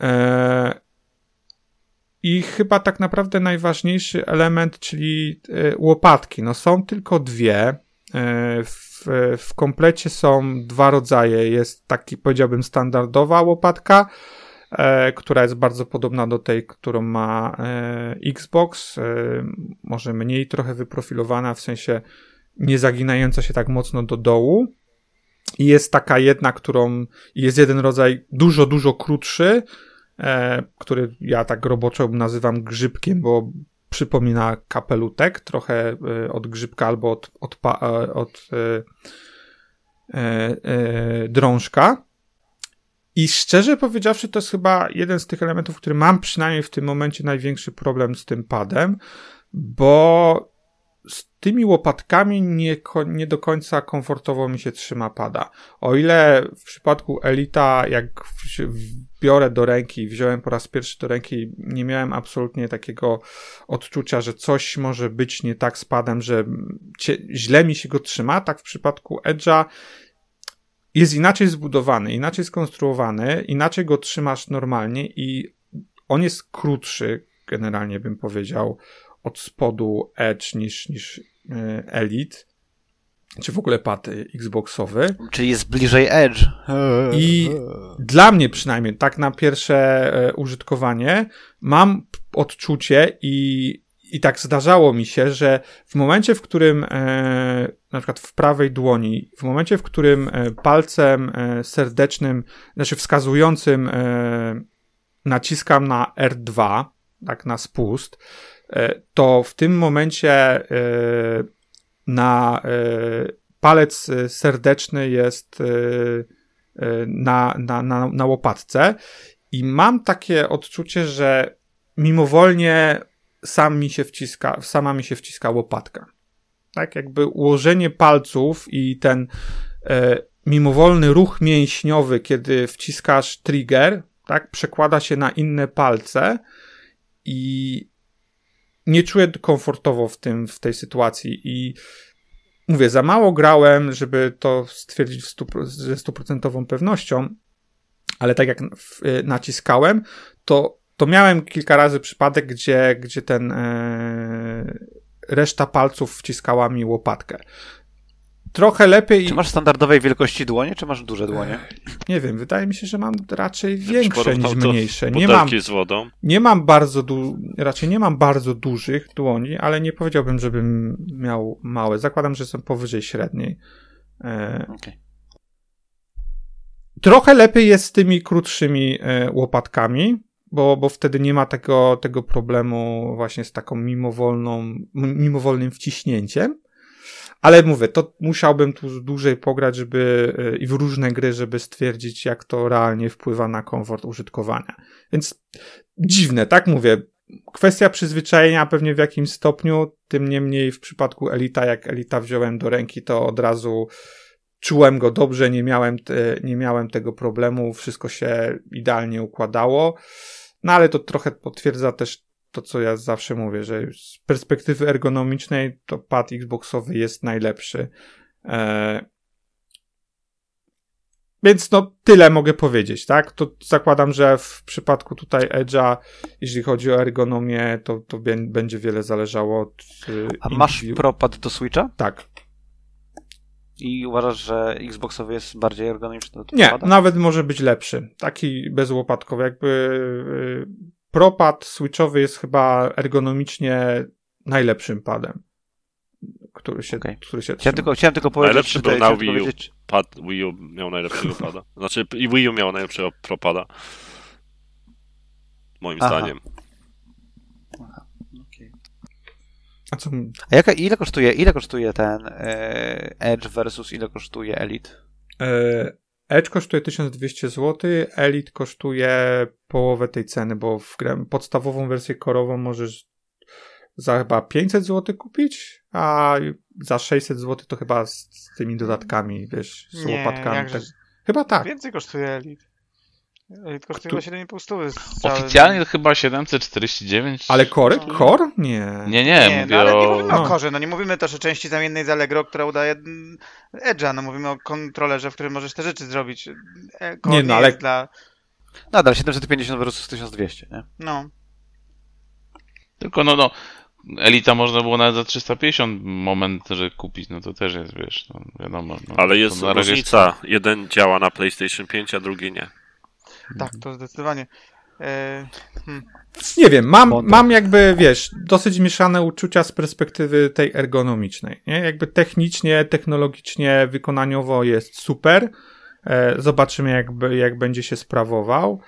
E, I chyba tak naprawdę najważniejszy element, czyli e, łopatki. No są tylko dwie. E, W, w komplecie są dwa rodzaje. Jest taki, powiedziałbym, standardowa łopatka która jest bardzo podobna do tej, którą ma Xbox. Może mniej trochę wyprofilowana, w sensie nie zaginająca się tak mocno do dołu. I jest taka jedna, którą jest jeden rodzaj dużo, dużo krótszy, który ja tak roboczo nazywam grzybkiem, bo przypomina kapelutek, trochę e, od grzybka albo od, od, e, od e, e, e, drążka. I szczerze powiedziawszy, to jest chyba jeden z tych elementów, który mam przynajmniej w tym momencie największy problem z tym padem, bo z tymi łopatkami nie, nie do końca komfortowo mi się trzyma pada. O ile w przypadku Elita, jak biorę do ręki, wziąłem po raz pierwszy do ręki, nie miałem absolutnie takiego odczucia, że coś może być nie tak z padem, że źle mi się go trzyma, tak w przypadku Edge'a jest inaczej zbudowany, inaczej skonstruowany, inaczej go trzymasz normalnie i on jest krótszy, generalnie bym powiedział, od spodu Edge niż, niż e, Elite, czy w ogóle pad Xboxowy. Czyli jest bliżej Edge. I dla mnie przynajmniej, tak na pierwsze e, użytkowanie, mam odczucie i, i tak zdarzało mi się, że w momencie, w którym e, na przykład w prawej dłoni, w momencie, w którym e, palcem serdecznym, znaczy wskazującym naciskam na R2, tak na spust, to w tym momencie e, na e, palec e, serdeczny jest e, e, na, na, na, na łopatce i mam takie odczucie, że mimowolnie sam mi się wciska, sama mi się wciska łopatka. Tak, jakby ułożenie palców i ten e, mimowolny ruch mięśniowy, kiedy wciskasz trigger, tak, przekłada się na inne palce i nie czuję komfortowo w tym, w tej sytuacji i mówię, za mało grałem, żeby to stwierdzić stu, ze stuprocentową pewnością, ale tak jak y, naciskałem, to, to miałem kilka razy przypadek, gdzie, gdzie ten e, reszta palców wciskała mi łopatkę. Trochę lepiej. Czy masz standardowej wielkości dłonie, czy masz duże dłonie? Nie wiem, wydaje mi się, że mam raczej większe niż mniejsze. Nie mam, z wodą. nie mam bardzo du- raczej nie mam bardzo dużych dłoni, ale nie powiedziałbym, żebym miał małe. Zakładam, że są powyżej średniej. E, Okej. trochę lepiej jest z tymi krótszymi e, łopatkami, bo, bo wtedy nie ma tego, tego problemu właśnie z taką mimowolną, mimowolnym wciśnięciem. Ale mówię, to musiałbym tu dłużej pograć, żeby e, i w różne gry, żeby stwierdzić, jak to realnie wpływa na komfort użytkowania. Więc dziwne, tak mówię. Kwestia przyzwyczajenia pewnie w jakimś stopniu, tym niemniej w przypadku Elita, jak Elita wziąłem do ręki, to od razu czułem go dobrze, nie miałem, nie miałem tego problemu, wszystko się idealnie układało. No ale to trochę potwierdza też to, co ja zawsze mówię, że z perspektywy ergonomicznej to pad Xboxowy jest najlepszy. E... Więc no tyle mogę powiedzieć, tak? To zakładam, że w przypadku tutaj Edge'a, jeśli chodzi o ergonomię, to, to będzie wiele zależało od. y, A masz propad do Switcha? Tak. I uważasz, że Xboxowy jest bardziej ergonomiczny Nie, pada? nawet może być lepszy. Taki bezłopatkowy. Jakby y, propad switchowy jest chyba ergonomicznie najlepszym padem, który się, Okej. który się Chciałem trzyma. tylko, chciałem tylko powiedzieć... Najlepszy tutaj- był na Wii U. powiedzieć- Pad Wii U miał najlepszego pada. Znaczy i Wii U miał najlepszego propada. Moim Aha. zdaniem. Okej. A co, A jaka, ile kosztuje, ile kosztuje ten e, Edge versus ile kosztuje Elite? e, Edge kosztuje 1200 zł, Elite kosztuje połowę tej ceny, bo w grę, podstawową wersję korową możesz za chyba 500 zł kupić, a za 600 zł to chyba z, z tymi dodatkami, wiesz, z Nie, łopatkami. Tak. Chyba tak. Więcej kosztuje Elite. Chyba 7,5 stówy. z całym- Oficjalnie to chyba 749. Ale kory? No. Kor? Nie. Nie, nie, Nie, mówię no ale nie o... mówimy o No. korze, no nie mówimy też o części zamiennej z Allegro, która udaje Edge'a, no mówimy o kontrolerze, w którym możesz te rzeczy zrobić. E, Core Nie, nie, no, ale- jest dla... Nadal 750 versus 1200, nie? No, Tylko no, no, Elita można było nawet za 350 moment, że kupić, no to też jest, wiesz, no, wiadomo. No, Ale jest różnica. Jeden działa na PlayStation 5, a drugi nie. Tak, to zdecydowanie. E, Nie wiem, mam, mam jakby, wiesz, dosyć mieszane uczucia z perspektywy tej ergonomicznej. Nie? Jakby technicznie, technologicznie, wykonaniowo jest super. E, zobaczymy, jak, jak będzie się sprawował.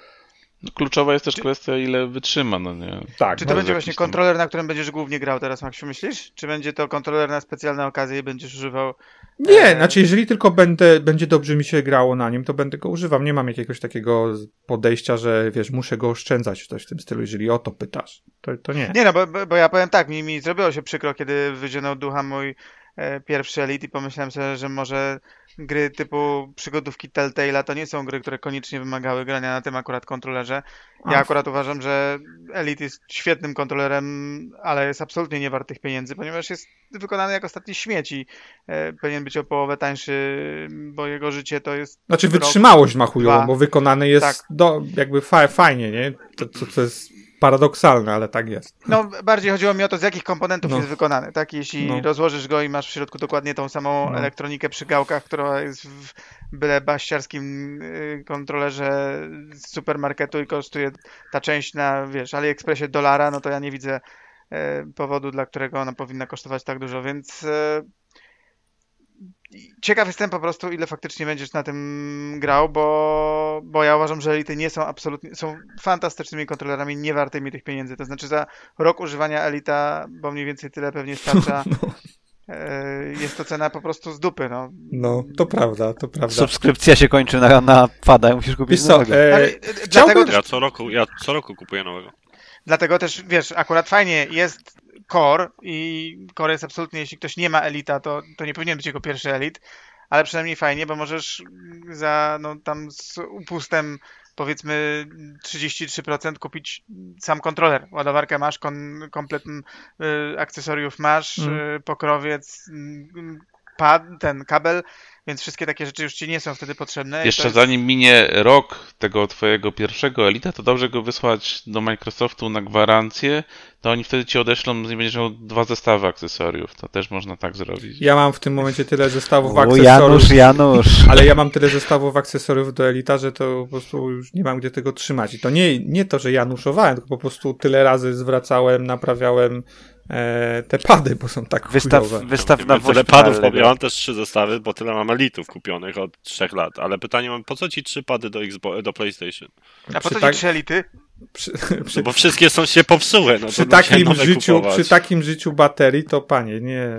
Kluczowa jest też kwestia, ile wytrzyma, no nie? Tak, Czy to będzie właśnie tam- kontroler, na którym będziesz głównie grał teraz, Maksiu, myślisz? Czy będzie to kontroler na specjalne okazje i będziesz używał... Nie, znaczy jeżeli tylko będę, będzie dobrze mi się grało na nim, to będę go używam. Nie mam jakiegoś takiego podejścia, że wiesz, muszę go oszczędzać, coś w tym stylu, jeżeli o to pytasz. To, to nie. Nie no, bo, bo- ja powiem tak, mi, mi zrobiło się przykro, kiedy wyzionął ducha mój e, pierwszy Elite i pomyślałem sobie, że może gry typu przygodówki Telltale'a to nie są gry, które koniecznie wymagały grania na tym akurat kontrolerze. Ja akurat uważam, że Elite jest świetnym kontrolerem, ale jest absolutnie nie wart tych pieniędzy, ponieważ jest wykonany jak ostatni śmieć i e, powinien być o połowę tańszy, bo jego życie to jest Znaczy rok, wytrzymałość ma bo wykonany jest Tak. do, jakby fa fajnie, nie? To, to, to jest paradoksalne, ale tak jest. No, bardziej chodziło mi o to, z jakich komponentów No. jest wykonany, tak? Jeśli No. rozłożysz go i masz w środku dokładnie tą samą No. elektronikę przy gałkach, która jest w byle baściarskim y, kontrolerze z supermarketu i kosztuje ta część na, wiesz, AliExpressie dolara, no to ja nie widzę e, powodu, dla którego ona powinna kosztować tak dużo, więc e, ciekaw jestem po prostu, ile faktycznie będziesz na tym grał, bo, bo ja uważam, że Elity nie są absolutnie, są fantastycznymi kontrolerami, nie wartymi tych pieniędzy. To znaczy za rok używania Elita, bo mniej więcej tyle pewnie starcza, e, jest to cena po prostu z dupy, no. No, to prawda, to prawda. Subskrypcja się kończy na, na pada musisz kupić Wiesz co, nowego. e, Ale, e, chciałbym- dlatego, też, Ja co roku, ja co roku kupuję nowego. dlatego też, wiesz, akurat fajnie jest Core i Core jest absolutnie, jeśli ktoś nie ma Elita, to, to nie powinien być jego pierwszy Elit, ale przynajmniej fajnie, bo możesz za, no tam z upustem powiedzmy 33% kupić sam kontroler. Ładowarkę masz, kon, komplet y, akcesoriów masz, Mm. y, pokrowiec, y, pad, ten kabel, więc wszystkie takie rzeczy już ci nie są wtedy potrzebne. Jeszcze jest- zanim minie rok tego twojego pierwszego Elita, to dobrze go wysłać do Microsoftu na gwarancję, to oni wtedy ci odeślą i będziesz miał dwa zestawy akcesoriów. To też można tak zrobić. Ja mam w tym momencie tyle zestawów O, akcesoriów. Janusz, Janusz. Ale ja mam tyle zestawów akcesoriów do Elita, że to po prostu już nie mam gdzie tego trzymać. I to nie, nie to, że ja nuszowałem, tylko po prostu tyle razy zwracałem, naprawiałem e, te pady, bo są tak Wystaw, chujowe. wystaw na tyle padów, na- bo ja mam też trzy zestawy, bo tyle mam elitów kupionych od trzech lat. Ale pytanie mam, po co ci trzy pady do, Xbox, do PlayStation? A po co tak- ci trzy Elity? Przy, No przy, bo wszystkie są się popsuły. No przy, takim życiu, kupować. przy takim życiu baterii, to panie, nie...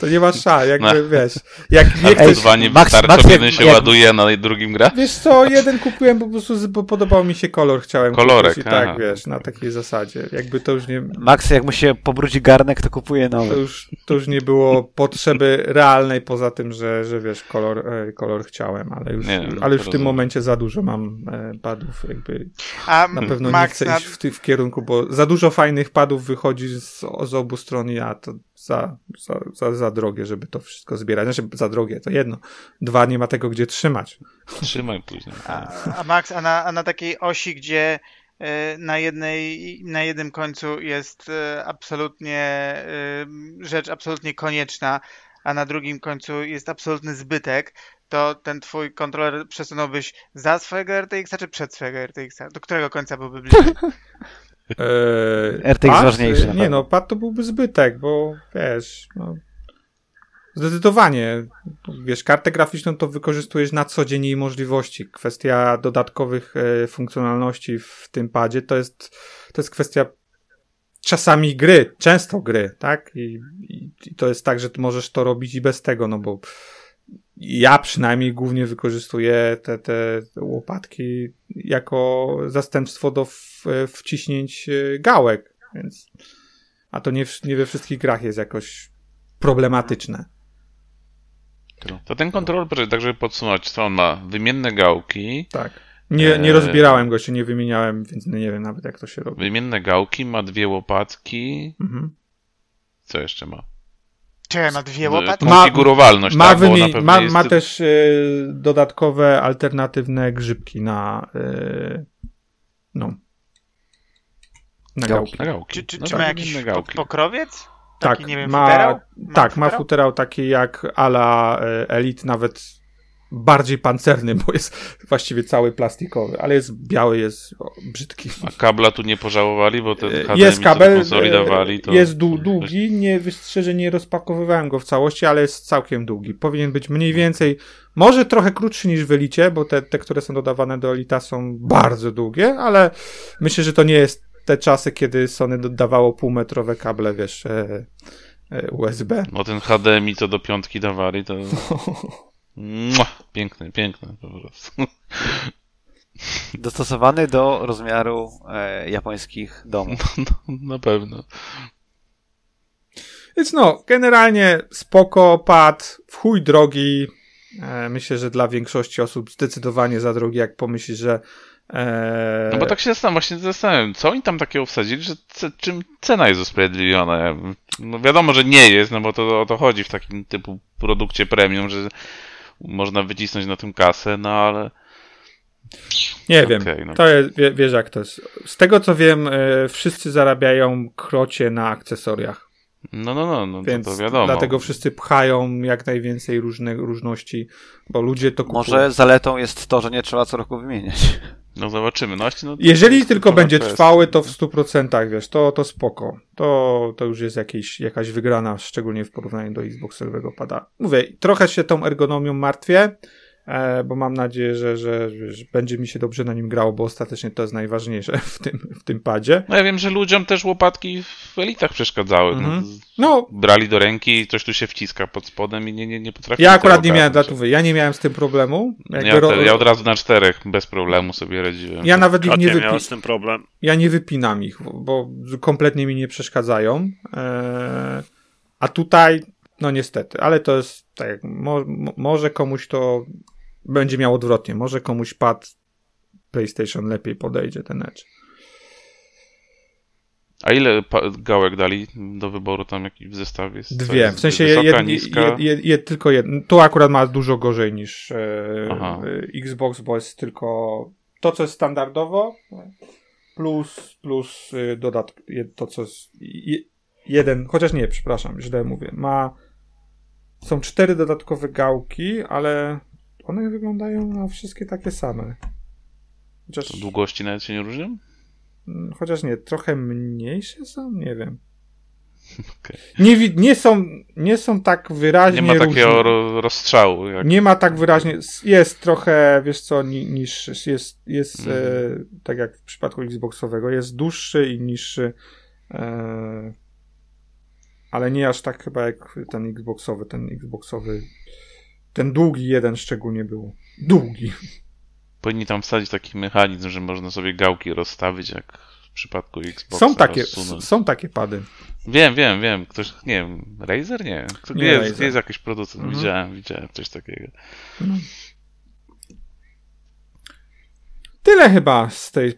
To nie ma szans, jakby No. wiesz, jak nie chcesz... dwa nie Max- Max, jak- jeden się jak- ładuje, a na drugim gra? Wiesz co, jeden kupiłem po prostu, bo podobał mi się kolor, chciałem Kolorek, kupić i tak, wiesz, na takiej zasadzie. Jakby to już nie, Max, jak mu się pobrudzi garnek, to kupuje to nowy. już, to już nie było potrzeby realnej, poza tym, że, że wiesz, kolor, e, kolor chciałem, ale już, Nie, no, ale już w tym momencie za dużo mam e, padów, jakby A na pewno nie Max chcę na, iść w, ty, w kierunku, bo za dużo fajnych padów wychodzi z, z obu stron, a to za, za, za, za drogie, żeby to wszystko zbierać. Znaczy, za drogie, to jedno. Dwa, nie ma tego gdzie trzymać. Trzymaj później. A, a Max, a na, a na takiej osi, gdzie e, na jednej, na jednym końcu jest e, absolutnie e, rzecz absolutnie konieczna, a na drugim końcu jest absolutny zbytek, to ten twój kontroler przesunąłbyś za swojego RTX-a czy przed swojego RTX-a? Do którego końca byłby bliżej? Eee, RTX pad? ważniejszy Nie pewno. no, pad to byłby zbytek, bo wiesz, no, zdecydowanie, wiesz, kartę graficzną to wykorzystujesz na co dzień jej możliwości. Kwestia dodatkowych e, funkcjonalności w tym padzie to jest, to jest kwestia czasami gry, często gry, tak? I, i, I to jest tak, że ty możesz to robić i bez tego, no bo ja przynajmniej głównie wykorzystuję te, te łopatki jako zastępstwo do w, wciśnięć e, gałek, więc a to nie, nie we wszystkich grach jest jakoś problematyczne. To ten kontroler, tak żeby podsumować, to on ma wymienne gałki, Tak. Nie, nie Eee. rozbierałem go, się nie wymieniałem, więc nie wiem nawet jak to się robi. wymienne gałki, ma dwie łopatki, Mhm. co jeszcze ma? Czy ma dwie łopatki? Ma- Konfigurowalność, Ma, tak, ma, jest... ma też e, dodatkowe, alternatywne grzybki na e, no na Gałki. Na gałki. Czy, czy, No czy tak, ma jakiś pokrowiec? Tak, Taki, nie wiem, ma, futerał? Ma tak, ma futerał? futerał taki jak ala e, Elite, nawet bardziej pancerny, bo jest właściwie cały plastikowy, ale jest biały, jest o, brzydki. A kabla tu nie pożałowali, bo ten HDMI, Jest kabel, dawali, to... e, jest dłu- długi, nie, szczerze nie rozpakowywałem go w całości, ale jest całkiem długi. Powinien być mniej więcej, może trochę krótszy niż w Elicie, bo te, te które są dodawane do Elita są bardzo długie, ale myślę, że to nie jest te czasy, kiedy Sony dodawało półmetrowe kable, wiesz, e, e, USB. No ten HDMI, co do piątki dawali, to... Piękny, piękny po prostu. Dostosowany do rozmiaru e, japońskich domów. No, na pewno. Więc no, generalnie spoko, pad, w chuj drogi. E, myślę, że dla większości osób zdecydowanie za drogi, jak pomyślisz, że e, No bo tak się zastanawiam, właśnie zastanawiam, co oni tam takiego wsadzili, że ce, czym cena jest usprawiedliwiona. No wiadomo, że nie jest, no bo to o to chodzi w takim typu produkcie premium, że można wycisnąć na tym kasę, no ale Nie wiem, Okej, no. to jest, wie, wiesz jak to jest. Z tego co wiem, e, wszyscy zarabiają krocie na akcesoriach, no, no, no, no więc to, to wiadomo. dlatego wszyscy pchają jak najwięcej różne, różności, bo ludzie to kupują. Może zaletą jest to, że nie trzeba co roku wymieniać. No zobaczymy. No, właśnie, no, to Jeżeli jest tylko tylko będzie kwestia. trwały, to w 100%, wiesz, to, to spoko. To, to już jest jakieś, jakaś wygrana, szczególnie w porównaniu do Xboxowego pada. Mówię, trochę się tą ergonomią martwię, bo mam nadzieję, że, że, że będzie mi się dobrze na nim grało, bo ostatecznie to jest najważniejsze w tym, w tym padzie. No ja wiem, że ludziom też łopatki w elitach przeszkadzały. Mhm. No, No, brali do ręki i coś tu się wciska pod spodem i nie, nie, nie potrafili ja akurat nie miałem datówy, ja nie miałem z tym problemu. Ja, ro- te, ja od razu na czterech bez problemu sobie radziłem. ja nawet ich nie, Katja wypi- miała z tym problem. ja nie wypinam ich, bo kompletnie mi nie przeszkadzają. E, a tutaj, no niestety, ale to jest tak, jak mo, mo, może komuś to będzie miał odwrotnie, może komuś pad PlayStation lepiej podejdzie ten Edge. A ile gałek dali do wyboru tam jaki w zestawie? jest? Dwie, w sensie wysoka, jed, niska? jed, jed, tylko jeden. Tu akurat ma dużo gorzej niż e, e, Xbox, bo jest tylko to, co jest standardowo, plus, plus y, dodatk, to, co jest je, jeden, chociaż nie, przepraszam, źle mówię. Ma, są cztery dodatkowe gałki, ale one wyglądają na wszystkie takie same. Chociaż, To długości nawet się nie różnią? mm, chociaż nie, trochę mniejsze są, nie wiem. Okej. Nie, nie, są, nie są tak wyraźnie Nie ma takiego różni. ro- rozstrzału. Jak... Nie ma tak wyraźnie. Jest trochę, wiesz co, ni- niższy. Jest, jest Mhm. e, tak jak w przypadku Xboxowego, jest dłuższy i niższy. E, ale nie aż tak chyba jak ten Xboxowy. Ten Xboxowy. Ten długi jeden szczególnie był. Długi. Powinni tam wsadzić taki mechanizm, że można sobie gałki rozstawić, jak w przypadku Xboxa. Są takie, rozsunąć. są takie pady. Wiem, wiem, wiem. Ktoś, nie wiem, Razer? Nie. Kto, Nie jest, Razer. jest jakiś producent. Mhm. Widziałem, widziałem coś takiego. Tyle chyba z tej.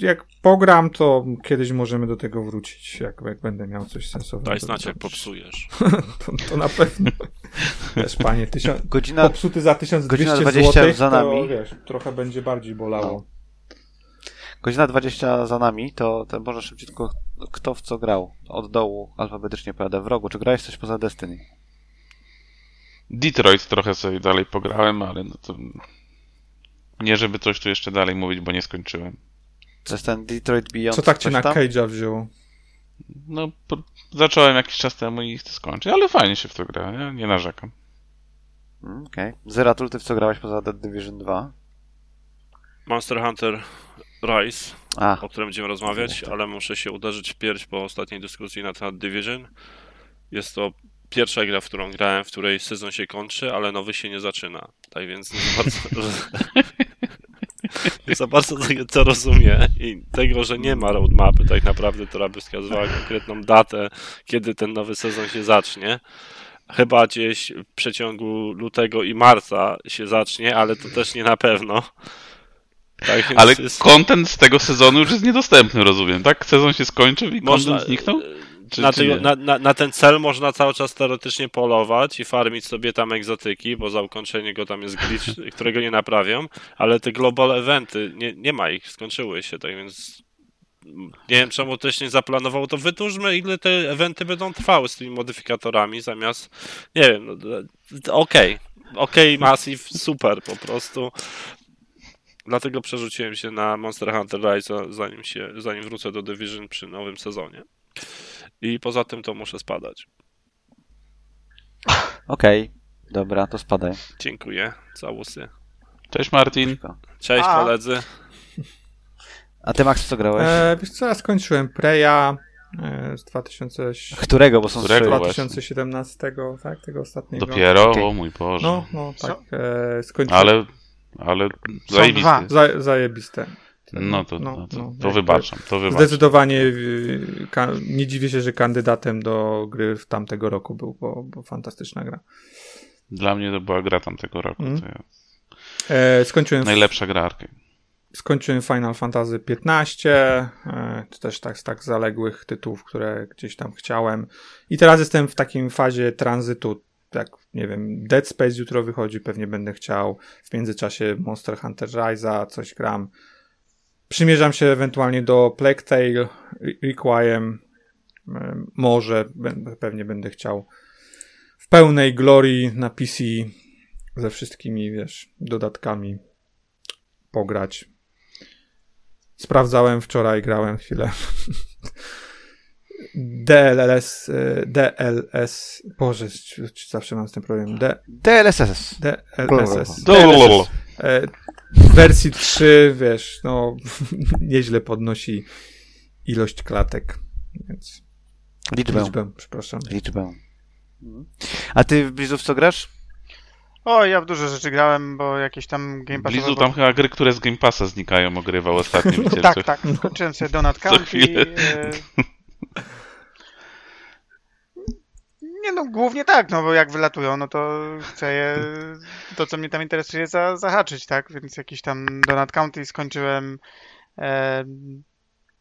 Jak pogram, to kiedyś możemy do tego wrócić, jak, jak będę miał coś sensownego. Daj znać, jak popsujesz. To, to na pewno. Wiesz, panie, tysiąc, Godzina, popsuty za 1200 godzina zł, 20 za to nami. wiesz, trochę będzie bardziej bolało. godzina 20 za nami, to, to może szybciutko kto w co grał. Od dołu alfabetycznie pojadę w rogu. Czy grałeś coś poza Destiny? Detroit trochę sobie dalej pograłem, ale no to... Nie, żeby coś tu jeszcze dalej mówić, bo nie skończyłem. To jest ten Detroit Beyond Co tak cię na? Cage'a wzięło? No, po... zacząłem jakiś czas temu i chcę skończyć, ale fajnie się w to gra, nie, nie narzekam. Mm, Okej. Zeratul, ty w co grałeś poza Dead Division 2? Monster Hunter Rise, A, o którym będziemy rozmawiać, ale muszę się uderzyć w pierś po ostatniej dyskusji na temat Division. Jest to pierwsza gra, w którą grałem, w której sezon się kończy, ale nowy się nie zaczyna. Tak więc nie bardzo, za bardzo tego co rozumiem i tego, że nie ma roadmapy tak naprawdę, która by wskazywała konkretną datę, kiedy ten nowy sezon się zacznie. Chyba gdzieś w przeciągu lutego i marca się zacznie, ale to też nie na pewno. Tak Ale jest- content z tego sezonu już jest niedostępny, rozumiem, tak? Sezon się skończył i można, content zniknął? Czy, na, czy tego, nie? na, na, na ten cel można cały czas teoretycznie polować i farmić sobie tam egzotyki, bo za ukończenie go tam jest glitch, którego nie naprawią, ale te global eventy, nie, nie ma ich, skończyły się, tak więc nie wiem czemu też nie zaplanował, to wytłużmy ile te eventy będą trwały z tymi modyfikatorami zamiast, nie wiem, no, okej, okej, Massive, super po prostu. Dlatego przerzuciłem się na Monster Hunter Rise, zanim, się, zanim wrócę do Division przy nowym sezonie. I poza tym to muszę spadać. Okej, dobra, to spadaj. Dziękuję. Całusy. Cześć Martin. Cześć A. koledzy. A ty, Max, co grałeś? E, wiesz co, ja skończyłem Preya e, z 2000, Którego, bo są Którego? trzy. właśnie. 2017, tak, tego ostatniego. Dopiero? Okej. O mój Boże. No, no, tak, e, skończyłem. Ale, ale Są zajebisty. dwa. Za, zajebiste. No to, No, no, to, no, to wybaczam, to wybaczam. Zdecydowanie y, nie dziwię się, że kandydatem do gry w tamtego roku był, bo, bo fantastyczna gra. Dla mnie to była gra tamtego roku. Mm. Ja... E, skończyłem, Najlepsza gra arcade. skończyłem Final Fantasy XV, e, to też tak z tak zaległych tytułów, które gdzieś tam chciałem. I teraz jestem w takim fazie tranzytu, jak nie wiem, Dead Space jutro wychodzi, pewnie będę chciał. W międzyczasie Monster Hunter Rise'a coś gram. Przymierzam się ewentualnie do Plague Tale, Requiem, e, może, pewnie będę chciał w pełnej glorii na PC ze wszystkimi, wiesz, dodatkami pograć. Sprawdzałem wczoraj, grałem chwilę. DLS, e, DLS, Boże, zawsze mam z tym problem. D, DLSS. DLSS. E, w wersji 3, wiesz, no, nieźle podnosi ilość klatek, więc Liczbę. liczbę, przepraszam. Liczbę. A ty w Blizzów co grasz? O, ja w dużo rzeczy grałem, bo jakieś tam Game Passowe... Blizu tam chyba gry, które z Game Passa znikają, ogrywał ostatnio. No, tak, tak. Skończyłem sobie Donut chwilę. e, Nie no, głównie tak, no bo jak wylatują, no to chcę je, to co mnie tam interesuje za, zahaczyć, tak? Więc jakiś tam Donut County skończyłem, e,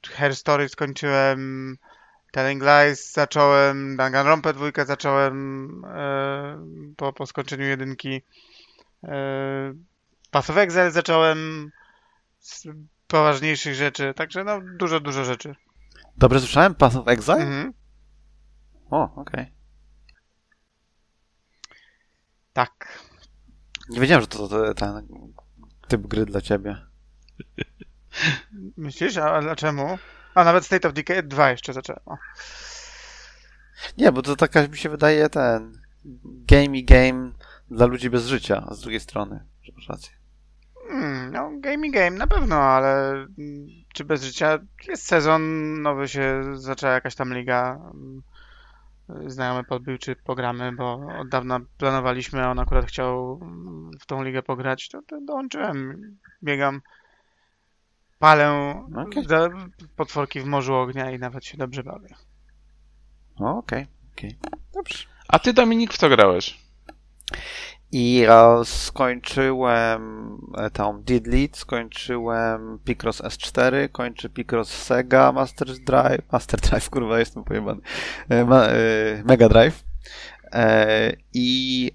Hair Story skończyłem, Telling Lies zacząłem, Danganronpa dwójkę zacząłem e, po, po skończeniu jedynki, e, Path of Exile zacząłem, z poważniejszych rzeczy, także no dużo, dużo rzeczy. Dobrze słyszałem? Path of Exile? Mhm. O, okej. Tak. Nie wiedziałem, że to, to ten typ gry dla ciebie. Myślisz? A, dlaczego? A nawet State of Decay 2 jeszcze zacząłem. O. Nie, bo to taka mi się wydaje ten game i game dla ludzi bez życia, z drugiej strony. Masz rację. Hmm, no, game i game na pewno, ale mm, czy bez życia? Jest sezon, nowy się zaczęła jakaś tam liga. Znajomy podbił, czy pogramy, bo od dawna planowaliśmy, a on akurat chciał w tą ligę pograć, to, to dołączyłem. Biegam, palę za potworki w morzu ognia i nawet się dobrze bawię. Okej, okej. Dobrze. A ty, Dominik, w co grałeś? I skończyłem e, tą Didlit, skończyłem Picross S4, kończy Picross Sega Master Drive, Master Drive, kurwa, jestem pojebany, e, ma, e, Mega Drive i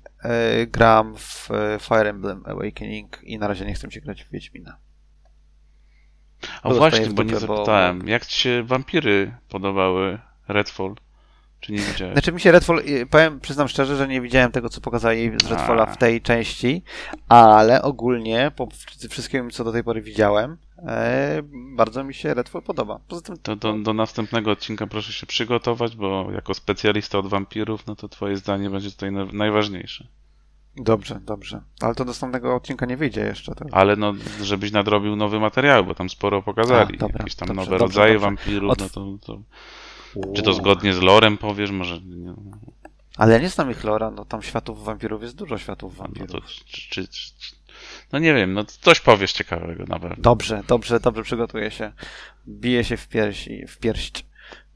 gram w Fire Emblem Awakening i na razie nie chcę się grać w Wiedźmina. A Bo właśnie, bo nie dupę, bo- zapytałem. Jak ci się wampiry podobały Redfall? Czy nie widziałeś? Znaczy mi się Redfall, y, powiem, przyznam szczerze, że nie widziałem tego, co pokazali z Redfalla w tej części, ale ogólnie po wszy- wszystkim, co do tej pory widziałem, e, bardzo mi się Redfall podoba. Poza tym, To do, do następnego odcinka proszę się przygotować, bo jako specjalista od wampirów, no to twoje zdanie będzie tutaj na, najważniejsze. dobrze, dobrze. Ale to do następnego odcinka nie wyjdzie jeszcze. To... Ale no, żebyś nadrobił nowy materiał, bo tam sporo pokazali. A, dobra, Jakieś tam dobrze, nowe dobrze, rodzaje dobrze. wampirów, Od- no to, to... Czy to zgodnie z lorem powiesz? Może... Nie, Ale ja nie znam ich lora, no tam światów wampirów jest dużo światów no, to, wampirów. czy, czy, czy, czy... no nie wiem, no coś powiesz ciekawego na pewno. Dobrze, dobrze, dobrze przygotuję się. Biję się w pierś, i- w pierść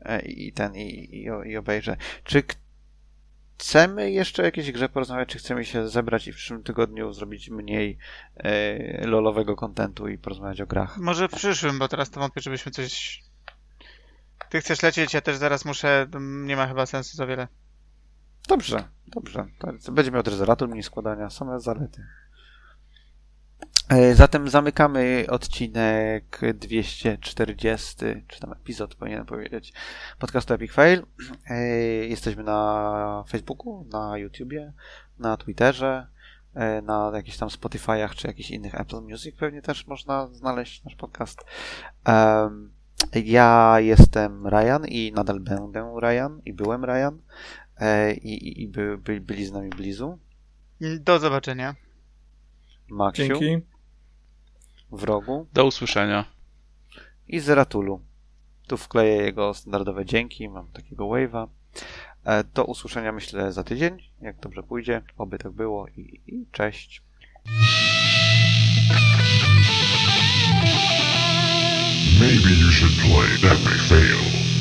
e, i ten, i, i, i obejrzę. Czy chcemy jeszcze o jakiejś grze porozmawiać, czy chcemy się zebrać i w przyszłym tygodniu zrobić mniej e, lolowego kontentu i porozmawiać o grach? Może w przyszłym, bo teraz to wątpię, żebyśmy coś... Ty chcesz lecieć, ja też zaraz muszę, to nie ma chyba sensu za wiele. Dobrze, dobrze. To będzie miał Trezeratur mniej składania, same zalety. E, Zatem zamykamy odcinek 240, czy tam epizod powinienem powiedzieć, podcastu Epic Fail. E, Jesteśmy na Facebooku, na YouTubie, na Twitterze. e, na jakichś tam Spotify'ach czy jakichś innych Apple Music pewnie też można znaleźć nasz podcast. Ja jestem Ryan i nadal będę Ryan i byłem Ryan e, i, i by, by, byli z nami Blizu, Do zobaczenia. Maksiu, Dzięki. Wrogu Do usłyszenia. i Zeratulu. Tu wkleję jego standardowe dzięki, mam takiego wave'a. E, Do usłyszenia myślę za tydzień, jak dobrze pójdzie, oby tak było i, i cześć. Maybe you should play that may fail.